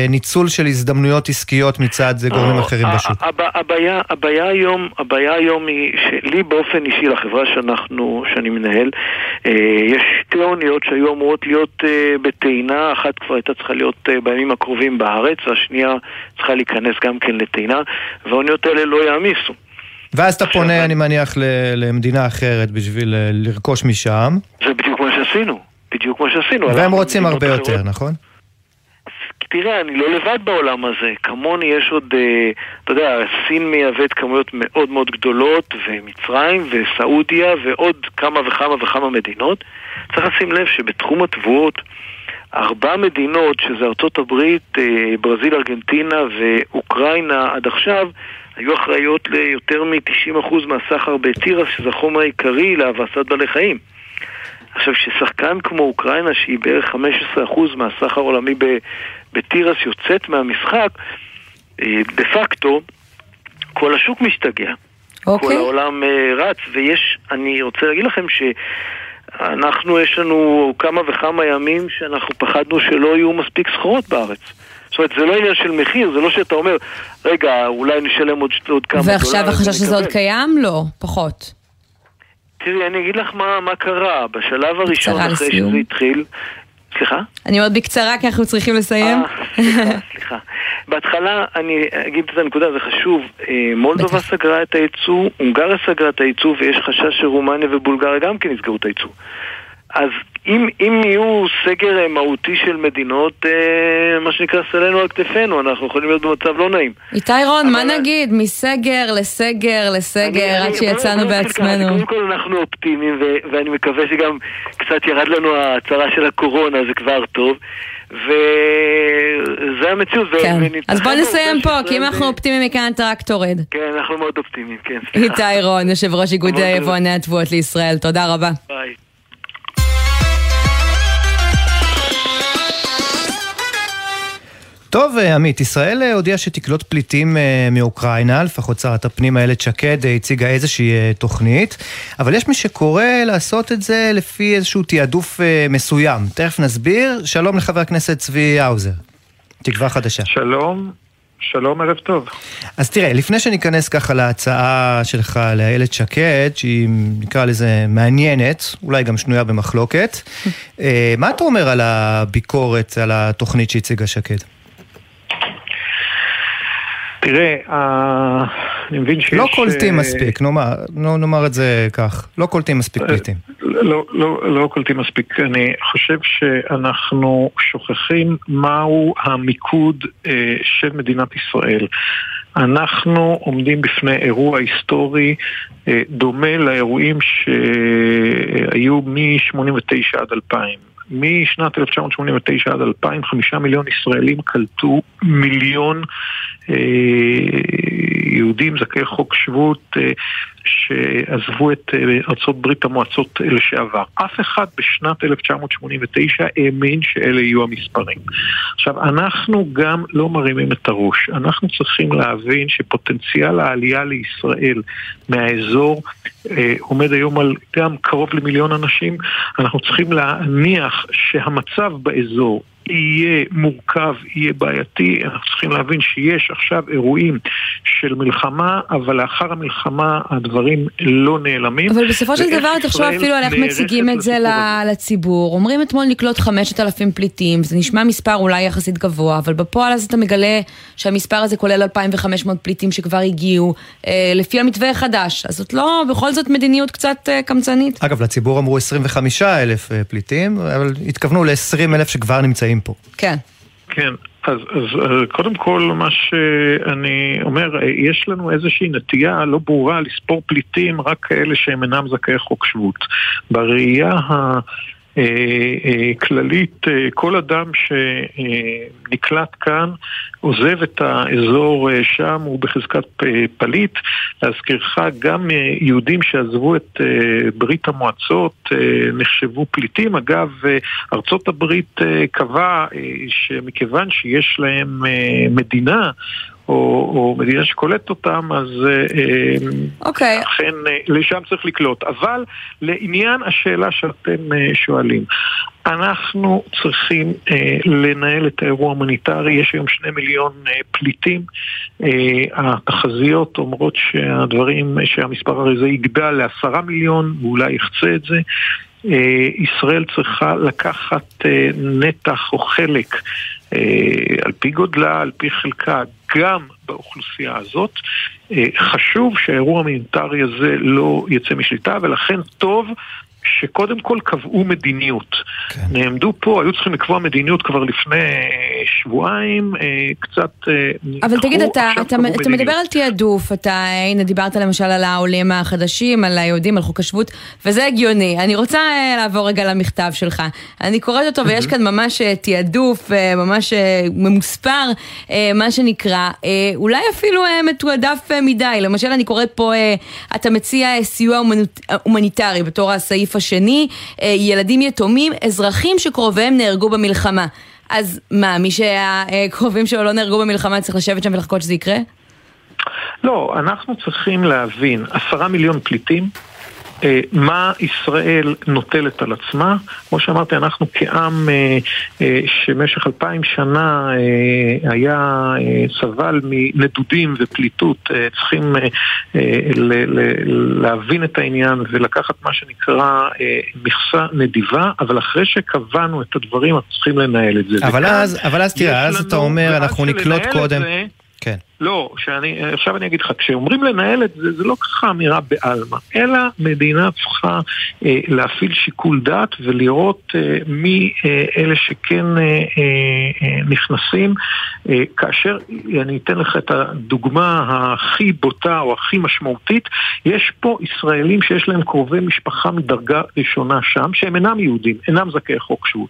ניצול של הזדמנויות עסקיות מצד גורמים אחרים בשוק? הבעיה היום, הבעיה היום היא שלי באופן אישי, לחברה שאנחנו, שאני מנהל, יש שתי אוניות שהיו אמורות להיות בטעינה, אחת כבר הייתה צריכה להיות בימים הקרובים בארץ, והשנייה צריכה להיכנס גם כן לטעינה, והאוניות האלה לא יעמיסו. ואז אתה פונה, אני מניח, למדינה אחרת בשביל אה, לרכוש משם. זה בדיוק מה שעשינו, בדיוק מה שעשינו. והם רוצים הרבה יותר, נכון? תראה, אני לא לבד בעולם הזה. כמוני יש עוד, אה, אתה יודע, סין מייבאת כמויות מאוד מאוד גדולות, ומצרים, וסעודיה, ועוד כמה וכמה וכמה מדינות. צריך לשים לב שבתחום התבואות, ארבע מדינות, שזה ארצות הברית, אה, ברזיל, ארגנטינה ואוקראינה עד עכשיו, היו אחראיות ליותר מ-90% מהסחר בתירס, שזה החומר העיקרי להבסת בעלי חיים. עכשיו, כששחקן כמו אוקראינה, שהיא בערך 15% מהסחר העולמי בתירס, יוצאת מהמשחק, אה, דה פקטו, כל השוק משתגע. אוקיי. כל העולם אה, רץ, ויש, אני רוצה להגיד לכם ש... אנחנו, יש לנו כמה וכמה ימים שאנחנו פחדנו שלא יהיו מספיק סחורות בארץ. זאת אומרת, זה לא עניין של מחיר, זה לא שאתה אומר, רגע, אולי נשלם עוד, עוד כמה דולר. ועכשיו החשש שזה עוד קיים? לא, פחות. תראי, אני אגיד לך מה, מה קרה. בשלב הראשון, אחרי לסיום. שזה התחיל... סליחה? אני אומרת בקצרה, כי אנחנו צריכים לסיים. אה, סליחה, סליחה. בהתחלה, אני אגיד את הנקודה, זה חשוב. אה, מולדובה סגרה את הייצוא, הונגריה סגרה את הייצוא, ויש חשש שרומניה ובולגריה גם כן יסגרו את הייצוא. אז אם, אם יהיו סגר אה, מהותי של מדינות, אה, מה שנקרא סלנו על כתפינו, אנחנו יכולים להיות במצב לא נעים. איתי רון. מה נגיד? מסגר לסגר לסגר, עד שיצאנו בעצמנו. קודם כל אנחנו אופטימיים, ו- ואני מקווה שגם קצת ירד לנו ההצהרה של הקורונה, זה כבר טוב. וזה המציאות. כן. אז בוא נסיים פה, כי אם אנחנו אופטימיים מכאן אתה רק תורד. כן, אנחנו מאוד אופטימיים, כן. איתי רון, יושב ראש איגוד יבואני התבואות לישראל, תודה רבה. ביי. טוב, אה, עמית, ישראל אה, הודיעה שתקלוט פליטים אה, מאוקראינה, לפחות שרת הפנים איילת שקד הציגה איזושהי תוכנית, אבל יש מי שקורא לעשות את זה לפי איזשהו תעדוף מסוים. תכף נסביר. שלום לחבר הכנסת צבי האוזר, תקווה חדשה. שלום, שלום, ערב טוב. אז תראה, לפני שניכנס ככה להצעה שלך לאיילת שקד, שהיא נקרא לזה מעניינת, אולי גם שנויה במחלוקת, מה אתה אומר על הביקורת, על התוכנית שהציגה שקד? תראה, אני מבין שיש... לא קולטים אה, מספיק, נאמר, נאמר את זה כך. לא קולטים מספיק אה, פליטים. לא, לא, לא קולטים מספיק. אני חושב שאנחנו שוכחים מהו המיקוד אה, של מדינת ישראל. אנחנו עומדים בפני אירוע היסטורי דומה לאירועים שהיו מ-89 עד 2000. משנת 1989 עד 2000, חמישה מיליון ישראלים קלטו מיליון אה, יהודים זכאי חוק שבות אה, שעזבו את אה, ארצות ברית המועצות לשעבר. אף אחד בשנת 1989 האמין שאלה יהיו המספרים. עכשיו, אנחנו גם לא מרימים את הראש. אנחנו צריכים להבין שפוטנציאל העלייה לישראל מהאזור אה, עומד היום על גם קרוב למיליון אנשים. אנחנו צריכים להניח שהמצב באזור יהיה מורכב, יהיה בעייתי, אנחנו צריכים להבין שיש עכשיו אירועים של מלחמה, אבל לאחר המלחמה הדברים לא נעלמים. אבל בסופו של דבר תחשוב אפילו על איך מציגים את זה לציבור. אומרים אתמול נקלוט 5,000 פליטים, זה נשמע מספר אולי יחסית גבוה, אבל בפועל אז אתה מגלה שהמספר הזה כולל 2,500 פליטים שכבר הגיעו, אה, לפי המתווה החדש. אז זאת לא, בכל זאת מדיניות קצת אה, קמצנית. אגב, לציבור אמרו 25,000 אה, פליטים, אבל התכוונו ל-20,000 שכבר נמצאים פה. כן. כן, אז, אז קודם כל מה שאני אומר, יש לנו איזושהי נטייה לא ברורה לספור פליטים רק כאלה שהם אינם זכאי חוק שבות. בראייה ה... אה, אה, כללית, אה, כל אדם שנקלט כאן עוזב את האזור שם, הוא בחזקת פליט. להזכירך, גם יהודים שעזבו את ברית המועצות נחשבו פליטים. אגב, ארצות הברית קבעה שמכיוון שיש להם מדינה, או, או מדינה שקולטת אותם, אז אוקיי. Okay. אכן לשם צריך לקלוט. אבל לעניין השאלה שאתם שואלים, אנחנו צריכים אה, לנהל את האירוע ההומניטרי, יש היום שני מיליון אה, פליטים, אה, התחזיות אומרות שהדברים, שהמספר הרי זה יגדל לעשרה מיליון ואולי יחצה את זה. אה, ישראל צריכה לקחת אה, נתח או חלק אה, על פי גודלה, על פי חלקה, גם באוכלוסייה הזאת. אה, חשוב שהאירוע ההומניטרי הזה לא יצא משליטה ולכן טוב שקודם כל קבעו מדיניות. כן. נעמדו פה, היו צריכים לקבוע מדיניות כבר לפני שבועיים, אה, קצת... אה, אבל נתחו, תגיד, אתה, אתה, אתה מדבר על תעדוף, אתה, הנה דיברת למשל על העולים החדשים, על היהודים, על חוק השבות, וזה הגיוני. אני רוצה אה, לעבור רגע למכתב שלך. אני קוראת אותו ויש כאן ממש תעדוף, ממש ממוספר, מה שנקרא, אולי אפילו מתועדף מדי. למשל, אני קוראת פה, אתה מציע סיוע הומניטרי בתור הסעיף הסעיף השני, אה, ילדים יתומים, אזרחים שקרוביהם נהרגו במלחמה. אז מה, מי שהקרובים שלו לא נהרגו במלחמה צריך לשבת שם ולחכות שזה יקרה? לא, אנחנו צריכים להבין, עשרה מיליון פליטים, מה ישראל נוטלת על עצמה. כמו שאמרתי, אנחנו כעם אה, אה, שבמשך אלפיים שנה היה, סבל מנדודים ופליטות, צריכים להבין את העניין ולקחת מה שנקרא מכסה נדיבה, אבל אחרי שקבענו את הדברים, אנחנו צריכים לנהל את זה. אבל אז, אבל אז תראה, אז אתה אומר, אנחנו נקלוט קודם... זה. לא, שאני, עכשיו אני אגיד לך, כשאומרים לנהל את זה, זה לא ככה אמירה בעלמא, אלא מדינה צריכה אה, להפעיל שיקול דעת ולראות אה, מי אה, אלה שכן אה, אה, אה, נכנסים. אה, כאשר, אני אתן לך את הדוגמה הכי בוטה או הכי משמעותית, יש פה ישראלים שיש להם קרובי משפחה מדרגה ראשונה שם, שהם אינם יהודים, אינם זכאי חוק שבות.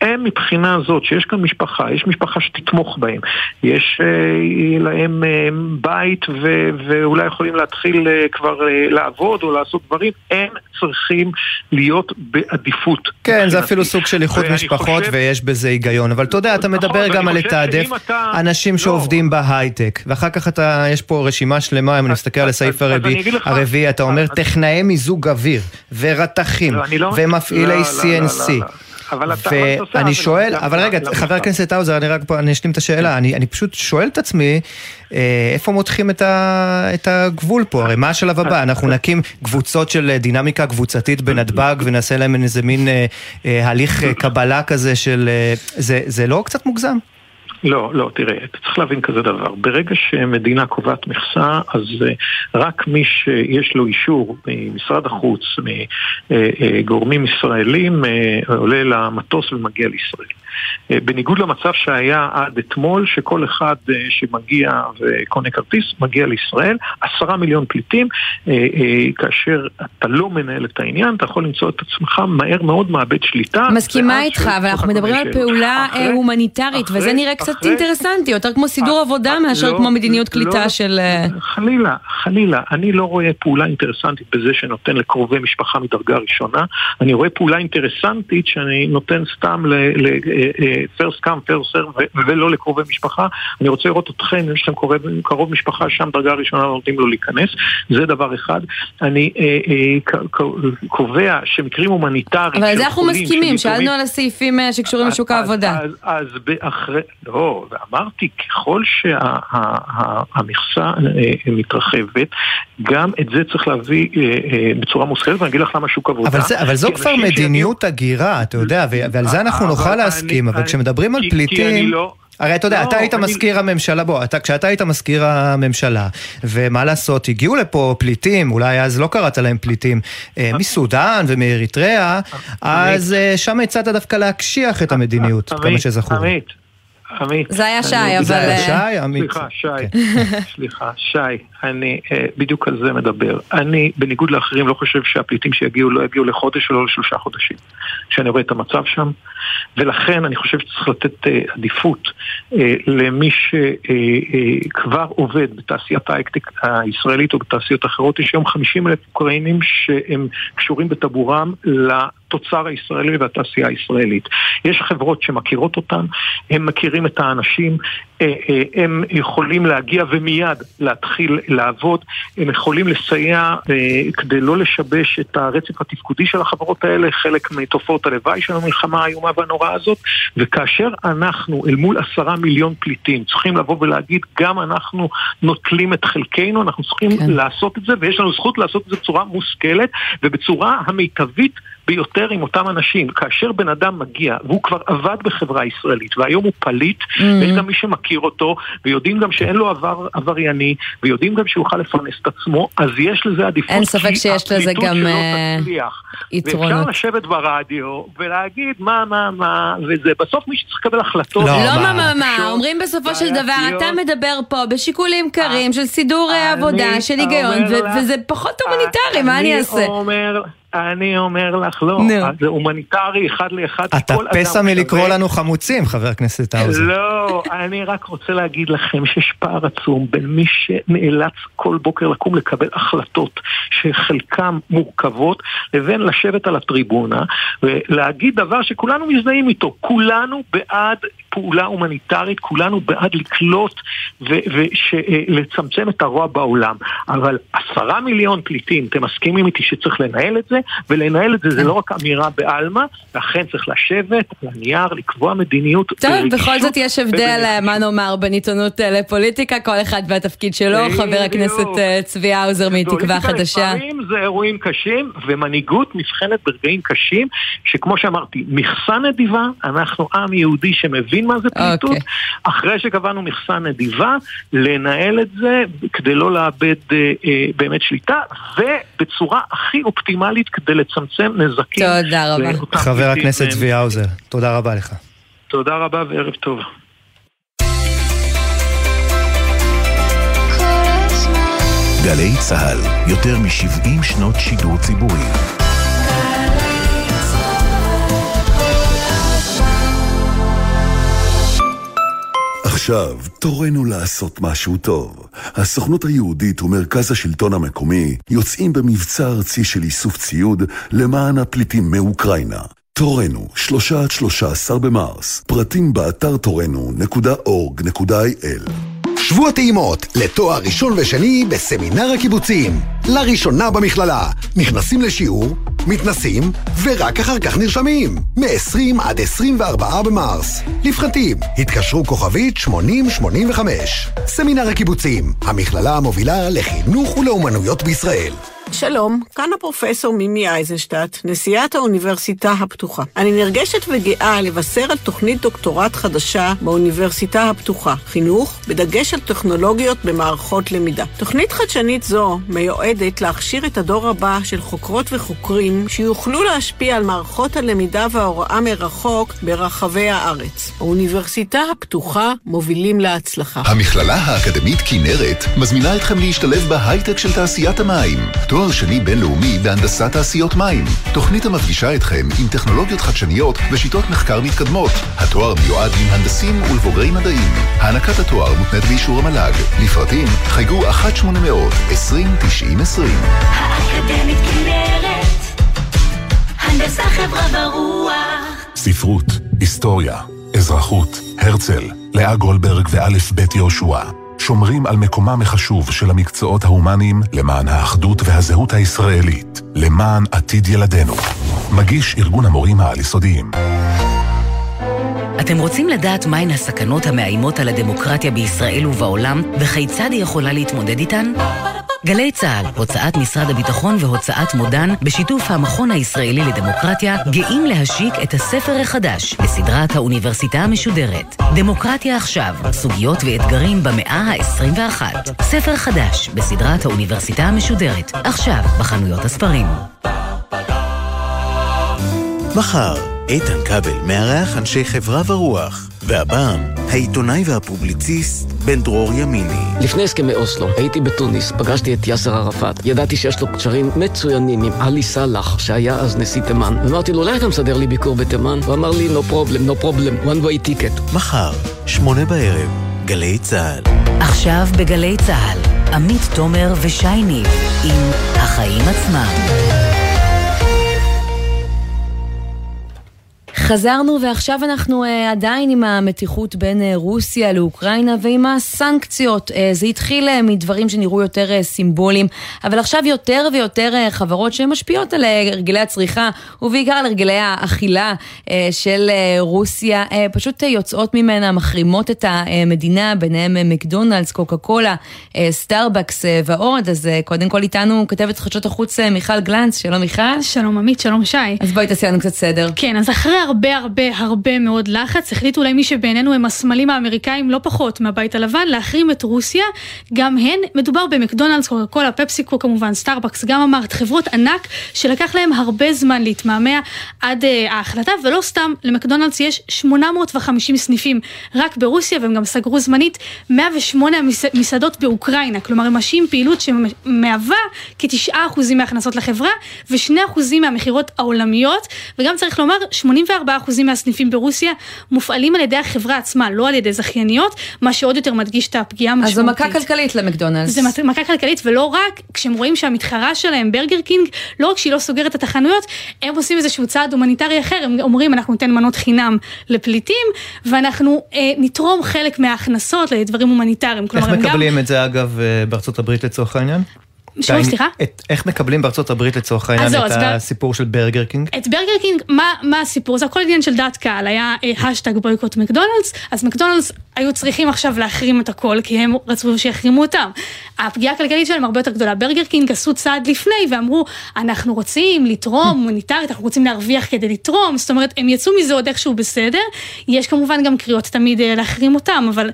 הם מבחינה זאת שיש כאן משפחה, יש משפחה שתתמוך בהם, יש אה, להם אה, בית ו- ואולי יכולים להתחיל אה, כבר אה, לעבוד או לעשות דברים, הם צריכים להיות בעדיפות. כן, זה אפילו סוג של איחוד משפחות חושב... ויש בזה היגיון, אבל אתה יודע, אתה נכון, מדבר גם על לתעדף אתה... אנשים לא. שעובדים בהייטק, ואחר כך אתה, יש פה רשימה שלמה, אם אני מסתכל על הסעיף הרביעי, אתה אומר טכנאי מיזוג אוויר, ורתכים, לא, לא- ומפעילי CNC. אבל אתה... ואני שואל, אבל רגע, חבר הכנסת האוזר, אני רק פה, אני אשלים את השאלה. אני, אני פשוט שואל את עצמי, אה, איפה מותחים את, הגבול פה? הרי מה השלב הבא? אנחנו נקים קבוצות של דינמיקה קבוצתית בנתב"ג ונעשה להם איזה מין אה, אה, הליך קבלה כזה של... אה, זה, זה לא קצת מוגזם? לא, לא, תראה, אתה צריך להבין כזה דבר. ברגע שמדינה קובעת מכסה, אז uh, רק מי שיש לו אישור ממשרד החוץ, מגורמים ישראלים, uh, עולה למטוס ומגיע לישראל. Uh, בניגוד למצב שהיה עד אתמול, שכל אחד uh, שמגיע וקונה כרטיס, מגיע לישראל, עשרה מיליון פליטים, uh, כאשר אתה לא מנהל את העניין, אתה יכול למצוא את עצמך מהר מאוד מאבד שליטה. מסכימה איתך, אבל אנחנו מדברים על פעולה הומניטרית, וזה נראה קצת... קצת אינטרסנטי, יותר כמו סידור אה, עבודה מאשר לא, כמו מדיניות לא, קליטה של... אה, חלילה, חלילה. אני לא רואה פעולה אינטרסנטית בזה שנותן לקרובי משפחה מדרגה ראשונה. אני רואה פעולה אינטרסנטית שאני נותן סתם ל-first אה, come, first serve ולא לקרובי משפחה. אני רוצה לראות אתכם, אם יש לכם קרוב משפחה שם דרגה ראשונה, לא נותנים לו להיכנס. זה דבר אחד. אני קובע שמקרים הומניטריים... אבל על זה אנחנו מסכימים, שאלנו על הסעיפים שקשורים לשוק העבודה. אז אחרי... לא, ואמרתי, ככל שהמכסה אה, מתרחבת, גם את זה צריך להביא אה, אה, בצורה מושכלת, ואני אגיד לך למה שוק עבודה. אבל, זה, אבל זו כבר מדיניות הגירה, אתה יודע, ועל זה אנחנו נוכל להסכים, אבל כשמדברים על פליטים... לא- הרי אתה יודע, לא, אתה היית. מזכיר הממשלה, בוא, אתה, כשאתה היית מזכיר הממשלה, ומה לעשות, הגיעו לפה פליטים, אולי אז לא קראת להם פליטים, אה, מסודאן ומאריתריאה, אז אה, שם הצעת דווקא להקשיח את המדיניות, כמה שזכור. עמית. זה היה שי, אבל... זה היה שי, עמית. סליחה, שי. כן. סליחה, שי, אני אה, בדיוק על זה מדבר. אני, בניגוד לאחרים, לא חושב שהפליטים שיגיעו לא יגיעו לחודש ולא לשלושה חודשים. כשאני רואה את המצב שם, ולכן אני חושב שצריך לתת אה, עדיפות אה, למי שכבר עובד בתעשיית ההייטק הישראלית או בתעשיות אחרות. יש היום 50 אלף אוקראינים שהם קשורים בטבורם לתוצר הישראלי והתעשייה הישראלית. יש חברות שמכירות אותן, הם מכירים את האנשים, הם יכולים להגיע ומיד להתחיל לעבוד, הם יכולים לסייע כדי לא לשבש את הרצף התפקודי של החברות האלה, חלק מתופעות הלוואי של המלחמה האיומה והנוראה הזאת, וכאשר אנחנו אל מול עשרה מיליון פליטים צריכים לבוא ולהגיד גם אנחנו נוטלים את חלקנו, אנחנו צריכים כן. לעשות את זה, ויש לנו זכות לעשות את זה בצורה מושכלת ובצורה המיטבית ביותר עם אותם אנשים. כאשר בן אדם מגיע, והוא כבר עבד בחברה ישראלית, והיום הוא פליט, mm-hmm. ויש גם מי שמכיר אותו, ויודעים גם שאין לו עבר עברייני, ויודעים גם שהוא יוכל לפרנס את עצמו, אז יש לזה עדיפות. אין ספק שיש לזה גם אה, יתרונות. ואפשר לשבת ברדיו ולהגיד מה, מה, מה, וזה בסוף מי שצריך לקבל החלטות. לא, לא מה, מה, מה, אומרים בסופו של דבר, אתה מדבר פה בשיקולים קרים של סידור אה, עבודה, של היגיון, וזה פחות הומניטרי, מה אני אעשה? אני אומר... לך, לא, no. זה הומניטרי אחד לאחד. אתה פסע מלקרוא לנו חמוצים, חבר הכנסת האוזר. לא, אני רק רוצה להגיד לכם שיש פער עצום בין מי שנאלץ כל בוקר לקום לקבל החלטות שחלקן מורכבות, לבין לשבת על הטריבונה ולהגיד דבר שכולנו מזדהים איתו. כולנו בעד פעולה הומניטרית, כולנו בעד לקלוט ולצמצם את הרוע בעולם. אבל עשרה מיליון פליטים, אתם מסכימים איתי שצריך לנהל את זה? ולנהל את זה זה לא רק אמירה בעלמא, ואכן צריך לשבת על הנייר, לקבוע מדיניות. טוב, בכל זאת יש הבדל, מה נאמר, בין עיתונות אה, לפוליטיקה, כל אחד והתפקיד שלו, חבר הכנסת אה, צבי האוזר מתקווה חדשה. לפעמים זה אירועים קשים, ומנהיגות נבחנת ברגעים קשים, שכמו שאמרתי, מכסה נדיבה, אנחנו עם יהודי שמבין מה זה פליטות. אוקיי. אחרי שקבענו מכסה נדיבה, לנהל את זה כדי לא לאבד אה, באמת שליטה, ובצורה הכי אופטימלית כדי לצמצם נזקים. תודה רבה. חבר הכנסת צבי האוזר, תודה רבה לך. תודה רבה וערב טוב. גלי צה"ל, יותר מ-70 שנות שידור ציבורי. עכשיו תורנו לעשות משהו טוב. הסוכנות היהודית ומרכז השלטון המקומי יוצאים במבצע ארצי של איסוף ציוד למען הפליטים מאוקראינה. תורנו, שלושה עד שלושה עשר במרס, פרטים באתר תורנו.org.il שבוע טעימות לתואר ראשון ושני בסמינר הקיבוצים. לראשונה במכללה. נכנסים לשיעור, מתנסים, ורק אחר כך נרשמים. מ-20 עד 24 במרס. לפחתים, התקשרו כוכבית 8085. סמינר הקיבוצים, המכללה המובילה לחינוך ולאומנויות בישראל. שלום, כאן הפרופסור מימי אייזנשטט, נשיאת האוניברסיטה הפתוחה. אני נרגשת וגאה לבשר על תוכנית דוקטורט חדשה באוניברסיטה הפתוחה, חינוך, בדגש על טכנולוגיות במערכות למידה. תוכנית חדשנית זו מיועדת להכשיר את הדור הבא של חוקרות וחוקרים שיוכלו להשפיע על מערכות הלמידה וההוראה מרחוק ברחבי הארץ. האוניברסיטה הפתוחה מובילים להצלחה. המכללה האקדמית כנרת מזמינה אתכם להשתלב בהייטק של תעשיית המים. תואר שני בינלאומי בהנדסת תעשיות מים. תוכנית המפגישה אתכם עם טכנולוגיות חדשניות ושיטות מחקר מתקדמות. התואר מיועד למהנדסים ולבוגרי מדעים. הענקת התואר מותנית באישור המל"ג. לפרטים חייגו 1-800-2090-20. האקדמית כנרת, הנדסה חברה ורוח. ספרות, היסטוריה, אזרחות, הרצל, לאה גולדברג ואלף בית יהושע. שומרים על מקומם החשוב של המקצועות ההומניים למען האחדות והזהות הישראלית, למען עתיד ילדינו. מגיש ארגון המורים העל-יסודיים. אתם רוצים לדעת מהן הסכנות המאיימות על הדמוקרטיה בישראל ובעולם, וכיצד היא יכולה להתמודד איתן? גלי צה"ל, הוצאת משרד הביטחון והוצאת מודן, בשיתוף המכון הישראלי לדמוקרטיה, גאים להשיק את הספר החדש בסדרת האוניברסיטה המשודרת. דמוקרטיה עכשיו, סוגיות ואתגרים במאה ה-21. ספר חדש בסדרת האוניברסיטה המשודרת, עכשיו בחנויות הספרים. מחר, איתן כבל מארח אנשי חברה ורוח. והפעם, העיתונאי והפובליציסט בן דרור ימיני. לפני הסכמי אוסלו, הייתי בתוניס, פגשתי את יאסר ערפאת. ידעתי שיש לו קשרים מצוינים עם עלי סאלח, שהיה אז נשיא תימן. ואמרתי לו, אולי אתה מסדר לי ביקור בתימן? הוא אמר לי, no problem, no problem, one way ticket. מחר, שמונה בערב, גלי צה"ל. עכשיו בגלי צה"ל, עמית תומר ושייני, עם החיים עצמם. חזרנו ועכשיו אנחנו uh, עדיין עם המתיחות בין uh, רוסיה לאוקראינה ועם הסנקציות. Uh, זה התחיל מדברים שנראו יותר סימבוליים, אבל עכשיו יותר ויותר חברות שמשפיעות על הרגלי הצריכה ובעיקר על הרגלי האכילה של רוסיה, פשוט יוצאות ממנה, מחרימות את המדינה, ביניהם מקדונלדס, קוקה קולה, סטארבקס ועוד. אז קודם כל איתנו כתבת חדשות החוץ מיכל גלנץ, שלום מיכל. שלום עמית, שלום שי. אז בואי תעשי לנו קצת סדר. כן, אז אחרי הרבה הרבה הרבה מאוד לחץ, החליטו אולי מי שבעינינו הם הסמלים האמריקאים לא פחות מהבית הלבן, להחרים את רוסיה. גם הן, מדובר במקדונלדס, קוקה קולה, פפסיקו כמובן, סטארבקס, גם אמרת, חברות ענק שלקח להם הרבה זמן להתמהמה עד אה, ההחלטה, ולא סתם, למקדונלדס יש 850 סניפים רק ברוסיה, והם גם סגרו זמנית 108 מסעדות באוקראינה, כלומר הם משעים פעילות שמהווה כ-9% מההכנסות לחברה, ו-2% מהמכירות העולמיות, וגם צריך לומר, 84% מהסניפים ברוסיה מופעלים על ידי החברה עצמה, לא על ידי זכייניות, מה שעוד יותר מדגיש את הפגיעה המשמעותית. אז זו מכה כלכלית למקדונלדס. זה מכה כלכלית, ולא רק, כשהם רואים שהמתחרה שלהם, ברגר קינג, לא רק שהיא לא סוגרת את החנויות, הם עושים איזשהו צעד הומניטרי אחר, הם אומרים, אנחנו ניתן מנות חינם לפליטים, ואנחנו אה, נתרום חלק מההכנסות לדברים הומניטריים. איך מקבלים גם... את זה אגב אה, בארצות הברית לצורך העניין? שוב, סליחה? איך מקבלים בארצות הברית לצורך העניין את הסיפור של ברגר קינג? את ברגר קינג, מה, מה הסיפור? זה הכל עניין של דעת קהל, היה האשטג boycott מקדונלדס, אז מקדונלדס היו צריכים עכשיו להחרים את הכל, כי הם רצו שיחרימו אותם. הפגיעה הכלכלית שלהם הרבה יותר גדולה. ברגר קינג עשו צעד לפני ואמרו, אנחנו רוצים לתרום הומניטרית, אנחנו רוצים להרוויח כדי לתרום, זאת אומרת, הם יצאו מזה עוד איכשהו בסדר. יש כמובן גם קריאות תמיד אה, להחרים אותם, אבל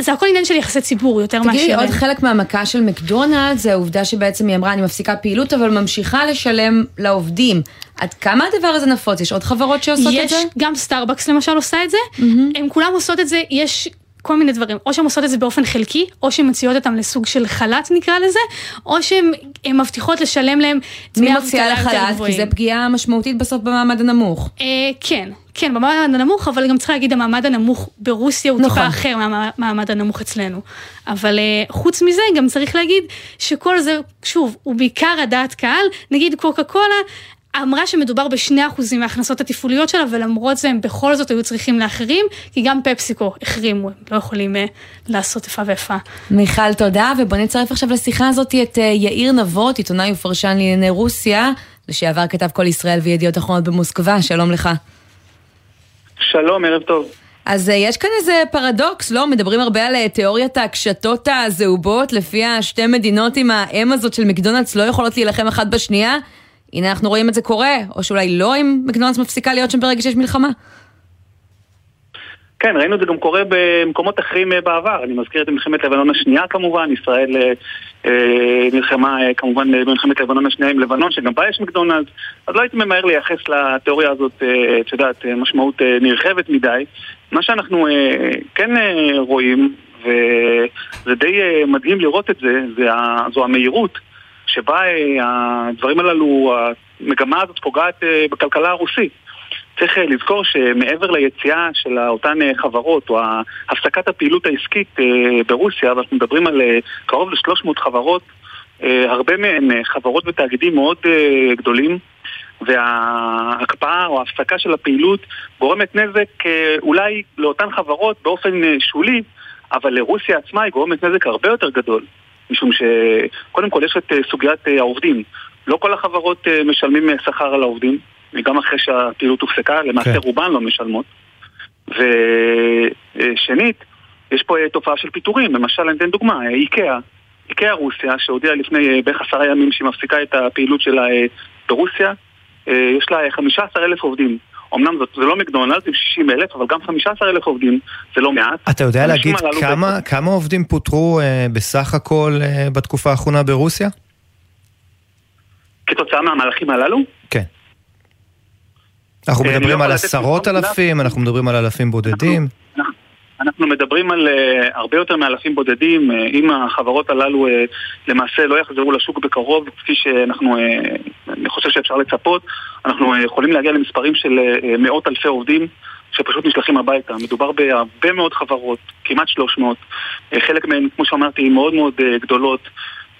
זה הכל עניין של יחסי ציבור יותר מאשר... תגידי, עוד חלק מהמכה של מקדונלדס זה העובדה שבעצם היא אמרה אני מפסיקה פעילות אבל ממשיכה לשלם לעובדים. עד כמה הדבר הזה נפוץ? יש עוד חברות שעושות את זה? יש, גם סטארבקס למשל עושה את זה. Mm-hmm. הם כולם עושות את זה, יש כל מיני דברים, או שהן עושות את זה באופן חלקי, או שהן מציעות אותם לסוג של חל"ת נקרא לזה, או שהן מבטיחות לשלם להם דמי אבטלה יותר גבוהים. מי מציעה לחל"ת? כי זה פגיעה משמעותית בסוף במעמד הנמוך. אה, כן, כן, במעמד הנמוך, אבל גם צריך להגיד, המעמד הנמוך ברוסיה הוא נכון. טיפה אחר מהמעמד הנמוך אצלנו. אבל uh, חוץ מזה, גם צריך להגיד שכל זה, שוב, הוא בעיקר הדעת קהל, נגיד קוקה קולה, אמרה שמדובר בשני אחוזים מההכנסות התפעוליות שלה, ולמרות זה הם בכל זאת היו צריכים להחרים, כי גם פפסיקו החרימו, הם לא יכולים uh, לעשות איפה ואיפה. מיכל, תודה, ובוא נצרף עכשיו לשיחה הזאת את uh, יאיר נבות, עיתונאי ופרשן לענייני רוסיה, לשעבר כתב כל ישראל וידיעות אחרונות במוסקבה, שלום לך. שלום, ערב טוב. אז יש כאן איזה פרדוקס, לא? מדברים הרבה על תיאוריית הקשתות הזהובות, לפיה שתי מדינות עם האם הזאת של מקדונלדס לא יכולות להילחם אחת בשנייה. הנה אנחנו רואים את זה קורה, או שאולי לא אם מקדונלדס מפסיקה להיות שם ברגע שיש מלחמה. כן, ראינו את זה גם קורה במקומות אחרים אה, בעבר. אני מזכיר את מלחמת לבנון השנייה כמובן, ישראל אה, אה נלחמה כמובן במלחמת לבנון השנייה עם לבנון, שגם בה יש מקדונלדס. אז לא הייתי ממהר לייחס לתיאוריה הזאת, את יודעת, משמעות נרחבת מדי. מה שאנחנו כן רואים, וזה די מדהים לראות את זה, זה זו המהירות שבה הדברים הללו, המגמה הזאת פוגעת בכלכלה הרוסית. צריך אה, לזכור שמעבר ליציאה של אותן חברות או הפסקת הפעילות העסקית ברוסיה, ואנחנו מדברים על קרוב ל-300 חברות, הרבה מהן חברות ותאגידים מאוד גדולים, וההקפאה או ההפסקה של הפעילות גורמת נזק אולי לאותן חברות באופן שולי, אבל לרוסיה עצמה היא גורמת נזק הרבה יותר גדול. משום שקודם כל יש את אה, סוגיית אה, העובדים. לא כל החברות אה, משלמים שכר על העובדים, גם אחרי שהפעילות הופסקה, למעשה כן. רובן לא משלמות. ושנית, יש פה תופעה של פיטורים, למשל אני אתן דוגמה, איקאה, איקאה רוסיה, שהודיעה לפני בערך עשרה ימים שהיא מפסיקה את הפעילות שלה ברוסיה, יש לה 15 אלף עובדים. אמנם זאת, זה לא מקדונלדס עם 60 אלף, אבל גם 15 אלף עובדים זה לא מעט. אתה יודע להגיד כמה, כמה עובדים פוטרו אה, בסך הכל אה, בתקופה האחרונה ברוסיה? כתוצאה מהמהלכים הללו? כן. אנחנו אה, מדברים לא על עשרות אלפים, אנחנו מדברים על אלפים בודדים. אנחנו, אנחנו מדברים על uh, הרבה יותר מאלפים בודדים, uh, אם החברות הללו uh, למעשה לא יחזרו לשוק בקרוב, כפי שאנחנו, uh, אני חושב שאפשר לצפות, אנחנו uh, יכולים להגיע למספרים של uh, מאות אלפי עובדים שפשוט נשלחים הביתה. מדובר בהרבה מאוד חברות, כמעט 300, uh, חלק מהן, כמו שאמרתי, מאוד מאוד גדולות.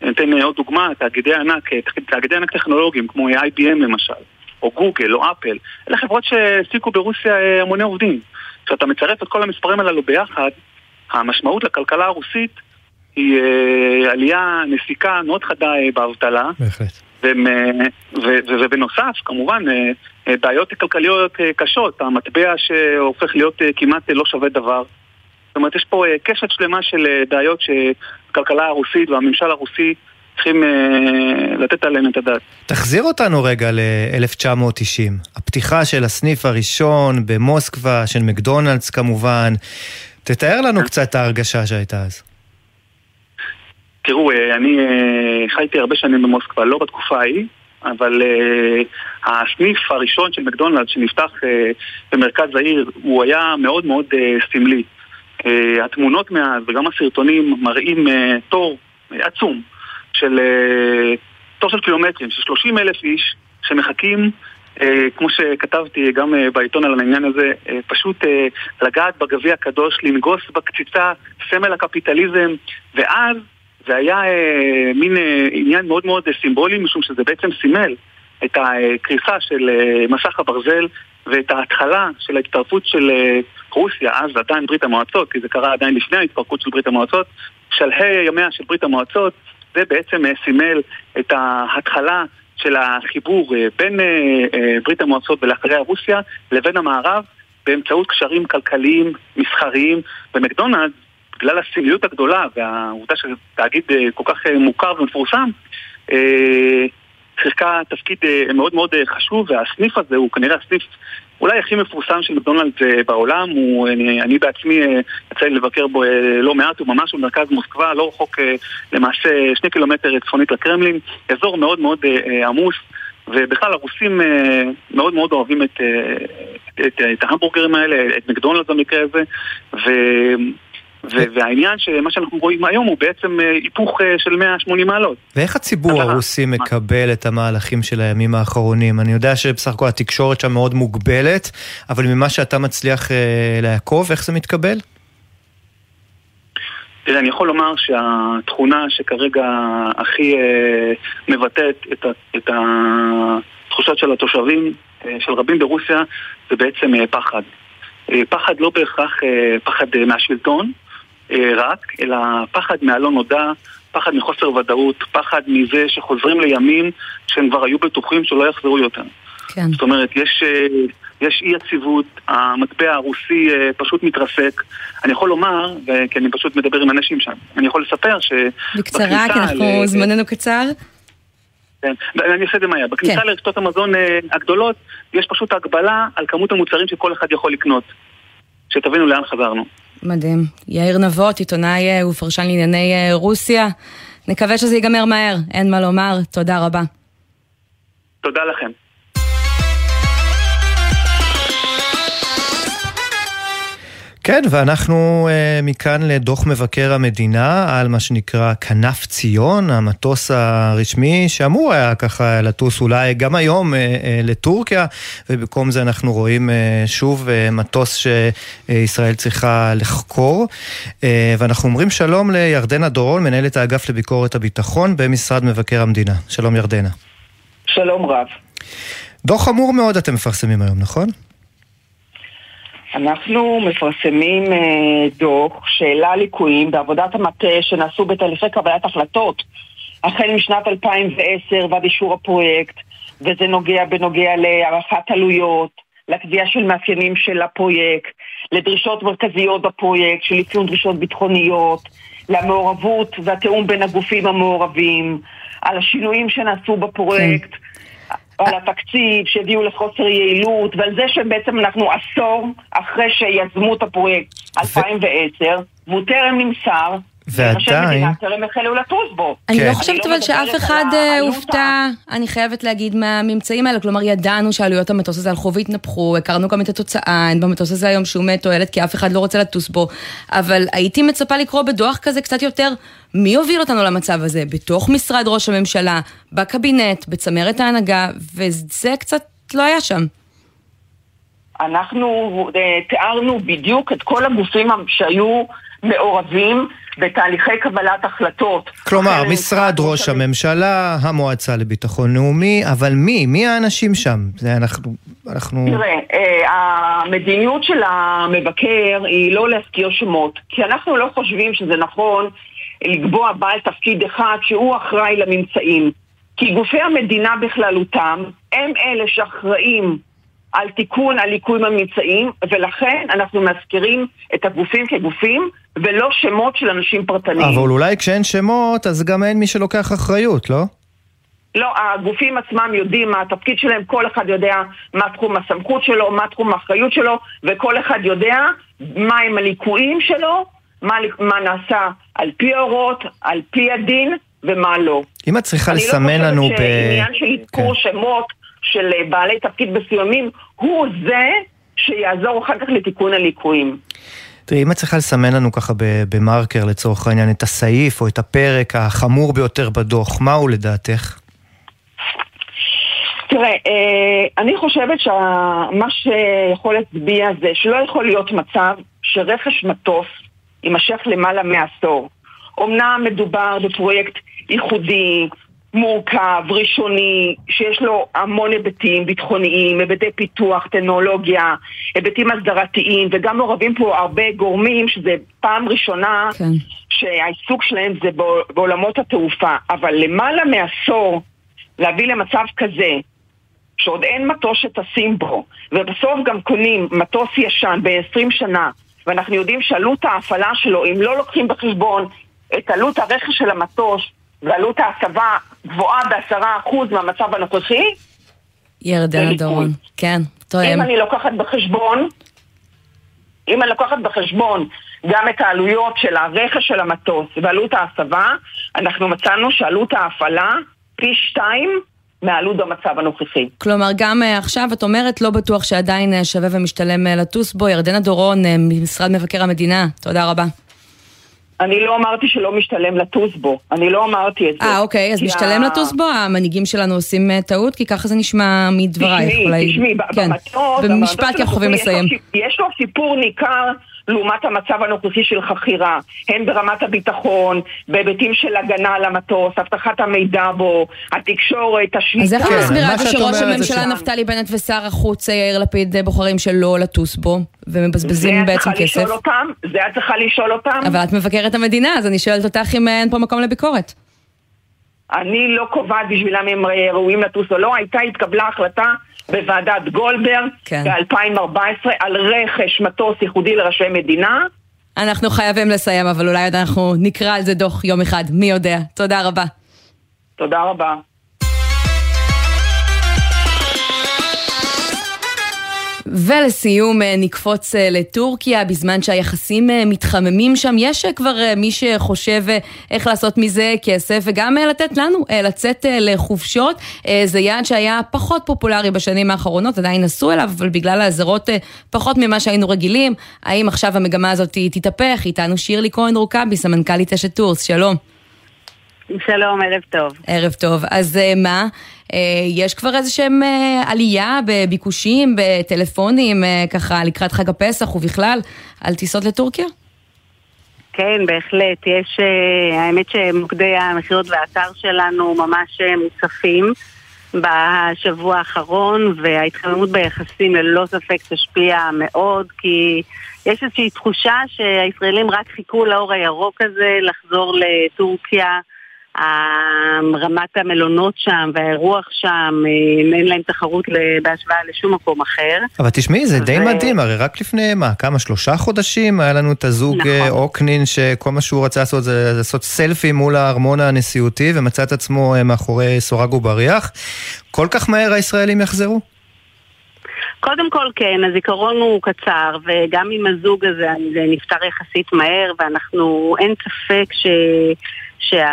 אני אתן עוד דוגמה, תאגידי ענק, תאגידי ענק טכנולוגיים, כמו IBM למשל. או גוגל, או אפל, אלה חברות שהעסיקו ברוסיה אה, המוני עובדים. כשאתה מצרף את כל המספרים הללו ביחד, המשמעות לכלכלה הרוסית היא אה, עלייה, נסיקה מאוד חדה אה, באבטלה. בהחלט. ובנוסף, כמובן, בעיות כלכליות קשות, המטבע שהופך להיות כמעט לא שווה דבר. זאת אומרת, יש פה קשת שלמה של בעיות שהכלכלה הרוסית והממשל הרוסי צריכים אה, לתת עליהן את הדעת. תחזיר אותנו רגע ל-1990. הפתיחה של הסניף הראשון במוסקבה, של מקדונלדס כמובן. תתאר לנו קצת את ההרגשה שהייתה אז. תראו, אה, אני אה, חייתי הרבה שנים במוסקבה, לא בתקופה ההיא, אבל הסניף הראשון של מקדונלדס שנפתח במרכז העיר, הוא היה מאוד מאוד סמלי. התמונות מאז וגם הסרטונים מראים תור עצום של אה, תור של קילומטרים, של 30 אלף איש שמחכים אה, כמו שכתבתי גם אה, בעיתון על העניין הזה, פשוט לגעת בגביע הקדוש, לנגוס בקציצה, סמל הקפיטליזם, ואז זה היה מין עניין מאוד מאוד סימבולי, משום שזה בעצם סימל את הקריסה של מסך הברזל ואת ההתחלה של ההצטרפות של רוסיה, אז עדיין ברית המועצות, כי זה קרה עדיין לפני ההתפרקות של ברית המועצות, שלהי ימיה של ברית המועצות, זה בעצם אה, סימל את ההתחלה של החיבור אה, בין אה, ברית המועצות ולאחריה רוסיה לבין המערב באמצעות קשרים כלכליים, מסחריים, ומקדונלדס בגלל הסמליות הגדולה והעובדה שזה תאגיד כל כך מוכר ומפורסם, שיחקה תפקיד מאוד מאוד חשוב, והסניף הזה הוא כנראה הסניף אולי הכי מפורסם של מקדונלדס אה, בעולם. הוא, אני, אני בעצמי אה, יצא לי לבקר בו אה, לא מעט, הוא ממש במרכז מוסקבה, לא רחוק אה, למעשה שני קילומטר צפונית לקרמלין, אזור מאוד מאוד אה, אה, עמוס. ובכלל הרוסים אה, מאוד מאוד אוהבים את, אה, את, את ההמבורגרים האלה, את מקדונלדס במקרה הזה, ו... והעניין שמה שאנחנו רואים היום הוא בעצם אה, היפוך אה, של 180 מעלות. ואיך הציבור הרוסי מקבל את המהלכים של הימים האחרונים? אני יודע שבסך הכל התקשורת שם מאוד מוגבלת, אבל ממה שאתה מצליח אה, לעקוב, איך זה מתקבל? תראה, אני יכול לומר שהתכונה שכרגע הכי מבטאת את, התחושות של התושבים, של רבים ברוסיה, זה בעצם פחד. פחד לא בהכרח פחד מהשלטון, רק, אלא פחד מהלא נודע, פחד מחוסר ודאות, פחד מזה שחוזרים לימים שהם כבר היו בטוחים שלא יחזרו יותר. כן. זאת אומרת, יש, אה, יש אי יציבות, המטבע הרוסי אה, פשוט מתרסק. אני יכול לומר, כי אני פשוט מדבר עם אנשים שם, אני יכול לספר ש... בקצרה, כי אנחנו, זמננו קצר. כן, אני אעשה את זה מהר. בכניסה לרשתות המזון אה, הגדולות, יש פשוט הגבלה על כמות המוצרים שכל אחד יכול לקנות. שתבינו לאן חזרנו. מדהים. יאיר נבות, עיתונאי אה, ופרשן לענייני אה, רוסיה. נקווה שזה ייגמר מהר, אין מה לומר. תודה רבה. תודה לכם. כן, ואנחנו אה, מכאן לדוח מבקר המדינה על מה שנקרא כנף ציון, המטוס הרשמי שאמור היה ככה לטוס אולי גם היום אה, אה, לטורקיה, ובמקום זה אנחנו רואים אה, שוב אה, מטוס שישראל צריכה לחקור. אה, ואנחנו אומרים שלום לירדנה דורון, מנהלת האגף לביקורת הביטחון במשרד מבקר המדינה. שלום ירדנה. שלום רב. דוח חמור מאוד אתם מפרסמים היום, נכון? אנחנו מפרסמים אה, דוח שהעלה ליקויים בעבודת המטה שנעשו בתהליכי קבלת החלטות החל משנת 2010 ועד אישור הפרויקט וזה נוגע בנוגע להערכת עלויות, לקביעה של מאפיינים של הפרויקט, לדרישות מרכזיות בפרויקט של אפיון דרישות ביטחוניות, למעורבות והתיאום בין הגופים המעורבים, על השינויים שנעשו בפרויקט. על התקציב שהביאו לחוסר יעילות ועל זה שבעצם אנחנו עשור אחרי שיזמו את הפרויקט 2010 והוא טרם נמסר ועדיין- החלו לטוס בו. אני כן. לא חושבת אבל שאף אחד אה, הופתע, אני חייבת להגיד, מהממצאים האלה. כלומר, ידענו שעלויות המטוס הזה הלכו והתנפחו, הכרנו גם את התוצאה, אין במטוס הזה היום שום תועלת, כי אף אחד לא רוצה לטוס בו. אבל הייתי מצפה לקרוא בדוח כזה קצת יותר, מי הוביל אותנו למצב הזה? בתוך משרד ראש הממשלה, בקבינט, בצמרת ההנהגה, וזה קצת לא היה שם. אנחנו אה, תיארנו בדיוק את כל הגופים שהיו מעורבים בתהליכי קבלת החלטות. כלומר, משרד ראש הממשלה, המועצה לביטחון לאומי, אבל מי? מי האנשים שם? זה אנחנו... אנחנו... תראה, אה, המדיניות של המבקר היא לא להזכיר שמות, כי אנחנו לא חושבים שזה נכון לקבוע בעל תפקיד אחד שהוא אחראי לממצאים. כי גופי המדינה בכללותם הם אלה שאחראים על תיקון הליקויים הממצאים, ולכן אנחנו מזכירים את הגופים כגופים, ולא שמות של אנשים פרטניים. אבל אולי כשאין שמות, אז גם אין מי שלוקח אחריות, לא? לא, הגופים עצמם יודעים מה התפקיד שלהם, כל אחד יודע מה תחום הסמכות שלו, מה תחום האחריות שלו, וכל אחד יודע מה הם הליקויים שלו, מה, מה נעשה על פי ההוראות, על פי הדין, ומה לא. אם את צריכה לסמן לנו ב... אני לא חושבת שעניין של אזכור כן. שמות של אה, בעלי תפקיד מסוימים הוא זה שיעזור אחר כך לתיקון הליקויים. תראי, אם את צריכה לסמן לנו ככה במרקר לצורך העניין את הסעיף או את הפרק החמור ביותר בדוח, מהו לדעתך? תראה, אה, אני חושבת שמה שיכול להצביע זה שלא יכול להיות מצב שרכש מטוס יימשך למעלה מעשור. אמנם מדובר בפרויקט ייחודי, מורכב, ראשוני, שיש לו המון היבטים ביטחוניים, היבטי פיתוח, טכנולוגיה, היבטים הסדרתיים, וגם מעורבים פה הרבה גורמים שזה פעם ראשונה כן. שהעיסוק שלהם זה בעולמות התעופה. אבל למעלה מעשור להביא למצב כזה, שעוד אין מטוס שטסים בו, ובסוף גם קונים מטוס ישן ב-20 שנה, ואנחנו יודעים שעלות ההפעלה שלו, אם לא לוקחים בחשבון את עלות הרכש של המטוס ועלות ההסבה גבוהה בעשרה אחוז מהמצב הנוכחי, ירדנה דורון, כן, תואם. אם אני לוקחת בחשבון, אם אני לוקחת בחשבון גם את העלויות של הרכש של המטוס ועלות ההסבה, אנחנו מצאנו שעלות ההפעלה פי שתיים מעלות במצב הנוכחי. כלומר, גם uh, עכשיו את אומרת, לא בטוח שעדיין uh, שווה ומשתלם uh, לטוס בו. ירדנה דורון, ממשרד מבקר המדינה, תודה רבה. אני לא אמרתי שלא משתלם לטוס בו, אני לא אמרתי את זה. אה, אוקיי, אז משתלם ה... לטוס בו? המנהיגים שלנו עושים uh, טעות? כי ככה זה נשמע מדברייך. תשמעי. תשמעי, כן. במטוס... במשפט כי אנחנו חייבים לסיים. יש לו סיפור ניכר לעומת המצב הנוכחי של חכירה, הן ברמת הביטחון, בהיבטים של הגנה על המטוס, אבטחת המידע בו, התקשורת, השליטה. אז איך את מסבירה את זה שראש הממשלה נפתלי בנט ושר החוץ יאיר לפיד בוחרים שלא לטוס בו, ומבזבזים בעצם כסף? זה את צריכה לשאול אותם. אבל את מבקרת המדינה, אז אני שואלת אותך אם אין פה מקום לביקורת. אני לא קובעת בשבילם אם הם ראויים לטוס או לא, הייתה, התקבלה החלטה בוועדת גולדברג כן. ב-2014 על רכש מטוס ייחודי לראשי מדינה. אנחנו חייבים לסיים, אבל אולי עוד אנחנו נקרא על זה דוח יום אחד, מי יודע. תודה רבה. תודה רבה. ולסיום אה, נקפוץ אה, לטורקיה, בזמן שהיחסים אה, מתחממים שם, יש כבר מי שחושב איך לעשות מזה כסף, וגם לתת לנו לצאת לחופשות. זה יעד שהיה פחות פופולרי בשנים האחרונות, עדיין נסעו אליו, אבל בגלל האזהרות פחות ממה שהיינו רגילים. האם עכשיו המגמה הזאת תתהפך? איתנו שירלי כהן אורקבי, סמנכ"לית אשת טורס, שלום. שלום, ערב טוב. ערב טוב. אז מה? אה, יש כבר איזה שהם אה, עלייה בביקושים, בטלפונים, אה, ככה לקראת חג הפסח ובכלל, על טיסות לטורקיה? כן, בהחלט. יש, האמת שמוקדי המכירות והאתר שלנו ממש מוצפים בשבוע האחרון, וההתחממות ביחסים ללא ספק תשפיע מאוד, כי יש איזושהי תחושה שהישראלים רק חיכו לאור הירוק הזה לחזור לטורקיה. רמת המלונות שם והאירוח שם, אה, אין להם תחרות בהשוואה לשום מקום אחר. אבל תשמעי, זה די מדהים, הרי רק לפני, מה, כמה, שלושה חודשים היה לנו את הזוג אה, נכון. אוקנין, שכל מה שהוא רצה לעשות זה לעשות סלפי מול הארמון הנשיאותי, ומצא את עצמו אה, מאחורי סורג ובריח. כל כך מהר הישראלים יחזרו? קודם כל כן, הזיכרון הוא קצר, וגם עם הזוג הזה זה נפתר יחסית מהר, ואנחנו, אין ספק ש... שה...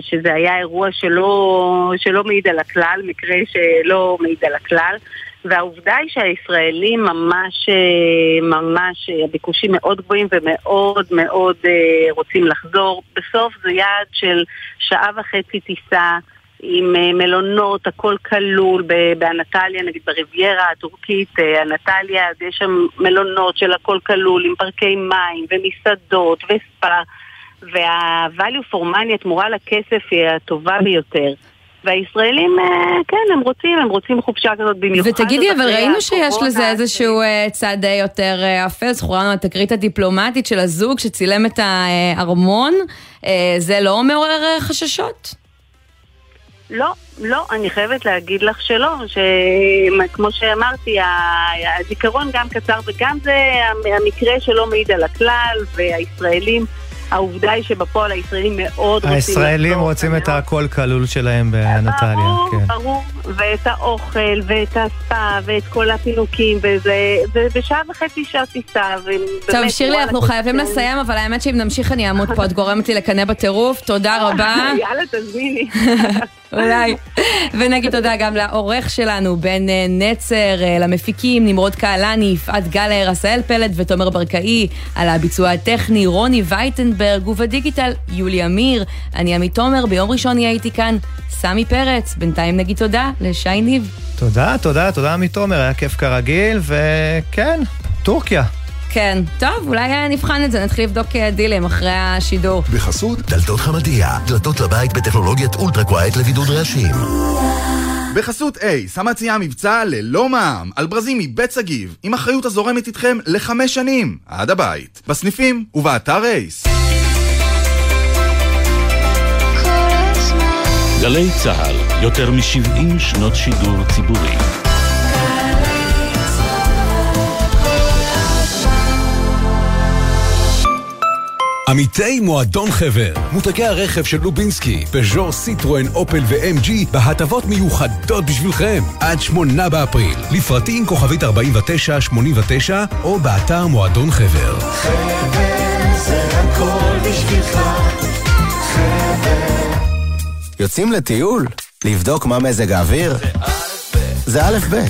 שזה היה אירוע שלא, שלא מעיד על הכלל, מקרה שלא מעיד על הכלל. והעובדה היא שהישראלים ממש, ממש, הביקושים מאוד גבוהים ומאוד מאוד אה, רוצים לחזור. בסוף זה יעד של שעה וחצי טיסה עם אה, מלונות, הכל כלול באנטליה, נגיד בריביירה הטורקית, אה, אנטליה, יש שם מלונות של הכל כלול, עם פארקי מים ומסעדות וספא, וה-value for money, התמורה לכסף, היא הטובה ביותר. והישראלים, אה, כן, הם רוצים, הם רוצים חופשה כזאת במיוחד. ותגידי, אבל ראינו שיש לזה איזשהו אה, צד אה, יותר אפל, זכורה לנו התקרית הדיפלומטית של הזוג שצילם את הארמון, זה לא מעורר חששות? לא, לא, אני חייבת להגיד לך שלא, שכמו שאמרתי, הזיכרון גם קצר וגם זה המקרה שלא מעיד על הכלל, והישראלים, העובדה היא שבפועל הישראלים מאוד רוצים הישראלים. רוצים את הכל כלול שלהם באנטליה, ברור, כן. ברור, ואת האוכל, ואת הספא, ואת כל הפינוקים, וזה, ובשעה וחצי שעה טיסה, ובאמת... טוב, שירלי, וואלה, אנחנו חייבים לסיים, אבל האמת שאם נמשיך אני אעמוד פה, את גורמת לי לקנא בטירוף, תודה רבה. יאללה, תזמיני. אולי. ונגיד תודה גם לעורך שלנו, בן אה, נצר, אה, למפיקים, נמרוד קהלני, יפעת גלר, עשהאל פלד ותומר ברקאי, על הביצוע הטכני, רוני וייטנברג, ובדיגיטל, יולי אמיר. אני עמית תומר, ביום ראשון יהיה איתי כאן סמי פרץ. בינתיים נגיד תודה לשי ניב. תודה, תודה, תודה עמית תומר, היה כיף כרגיל, וכן, טורקיה. כן, טוב, אולי אה, נבחן את זה, נתחיל לבדוק אה, דילים אחרי השידור. בחסות דלתות חמדיה, דלתות לבית בטכנולוגיית ultra quiet לבידוד רעשים. בחסות אייס, שמציעה מבצע ללא מע"מ על ברזים מבית שגיב, עם אחריות הזורמת איתכם לחמש שנים, עד הבית. בסניפים ובאתר אייס. גלי צה"ל, יותר מ-70 שנות שידור ציבורי. עמיתי מועדון חבר, מותגי הרכב של לובינסקי, פז'ור, סיטרואן, אופל ו-MG בהטבות מיוחדות בשבילכם עד שמונה באפריל, לפרטים כוכבית 4989 או באתר מועדון חבר. זה הכל בשבילך, יוצאים לטיול? לבדוק מה מזג האוויר? זה א' ב'.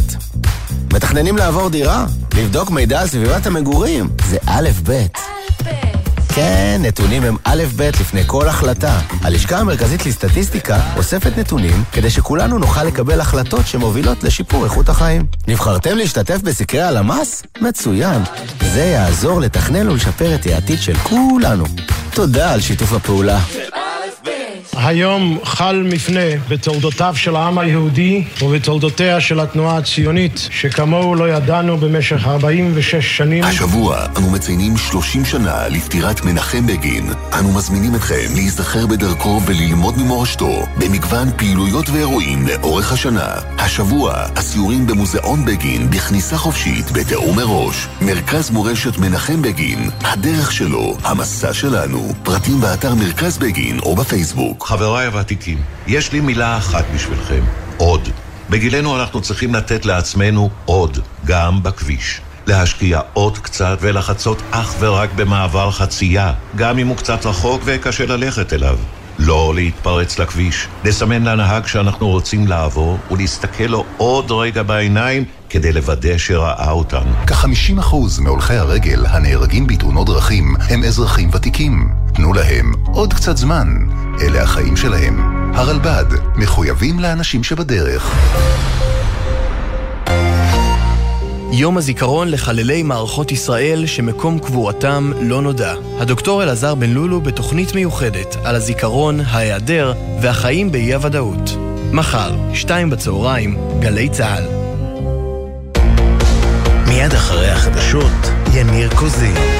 מתכננים לעבור דירה? לבדוק מידע על סביבת המגורים? זה א' ב'. כן, נתונים הם א' ב' לפני כל החלטה. הלשכה המרכזית לסטטיסטיקה אוספת נתונים כדי שכולנו נוכל לקבל החלטות שמובילות לשיפור איכות החיים. נבחרתם להשתתף בסקרי הלמ"ס? מצוין. זה יעזור לתכנן ולשפר את העתיד של כולנו. תודה על שיתוף הפעולה. היום חל מפנה בתולדותיו של העם היהודי ובתולדותיה של התנועה הציונית, שכמוהו לא ידענו במשך 46 שנים. השבוע אנו מציינים 30 שנה לפטירת מנחם בגין. אנו מזמינים אתכם להיזכר בדרכו וללמוד ממורשתו במגוון פעילויות ואירועים לאורך השנה. השבוע, הסיורים במוזיאון בגין בכניסה חופשית בתיאום מראש. מרכז מורשת מנחם בגין, הדרך שלו, המסע שלנו. פרטים באתר מרכז בגין או בפייסבוק. חבריי הוותיקים, יש לי מילה אחת בשבילכם, עוד. בגילנו אנחנו צריכים לתת לעצמנו עוד, גם בכביש. להשקיע עוד קצת ולחצות אך ורק במעבר חצייה, גם אם הוא קצת רחוק וקשה ללכת אליו. לא להתפרץ לכביש, לסמן לנהג שאנחנו רוצים לעבור ולהסתכל לו עוד רגע בעיניים כדי לוודא שראה אותנו. כ-50% מהולכי הרגל הנהרגים בתאונות דרכים הם אזרחים ותיקים. תנו להם עוד קצת זמן. אלה החיים שלהם. הרלב"ד, מחויבים לאנשים שבדרך. יום הזיכרון לחללי מערכות ישראל שמקום קבורתם לא נודע. הדוקטור אלעזר בן לולו בתוכנית מיוחדת על הזיכרון, ההיעדר והחיים באי הוודאות. מחר, שתיים בצהריים, גלי צה"ל. מיד אחרי החדשות, יניר קוזין.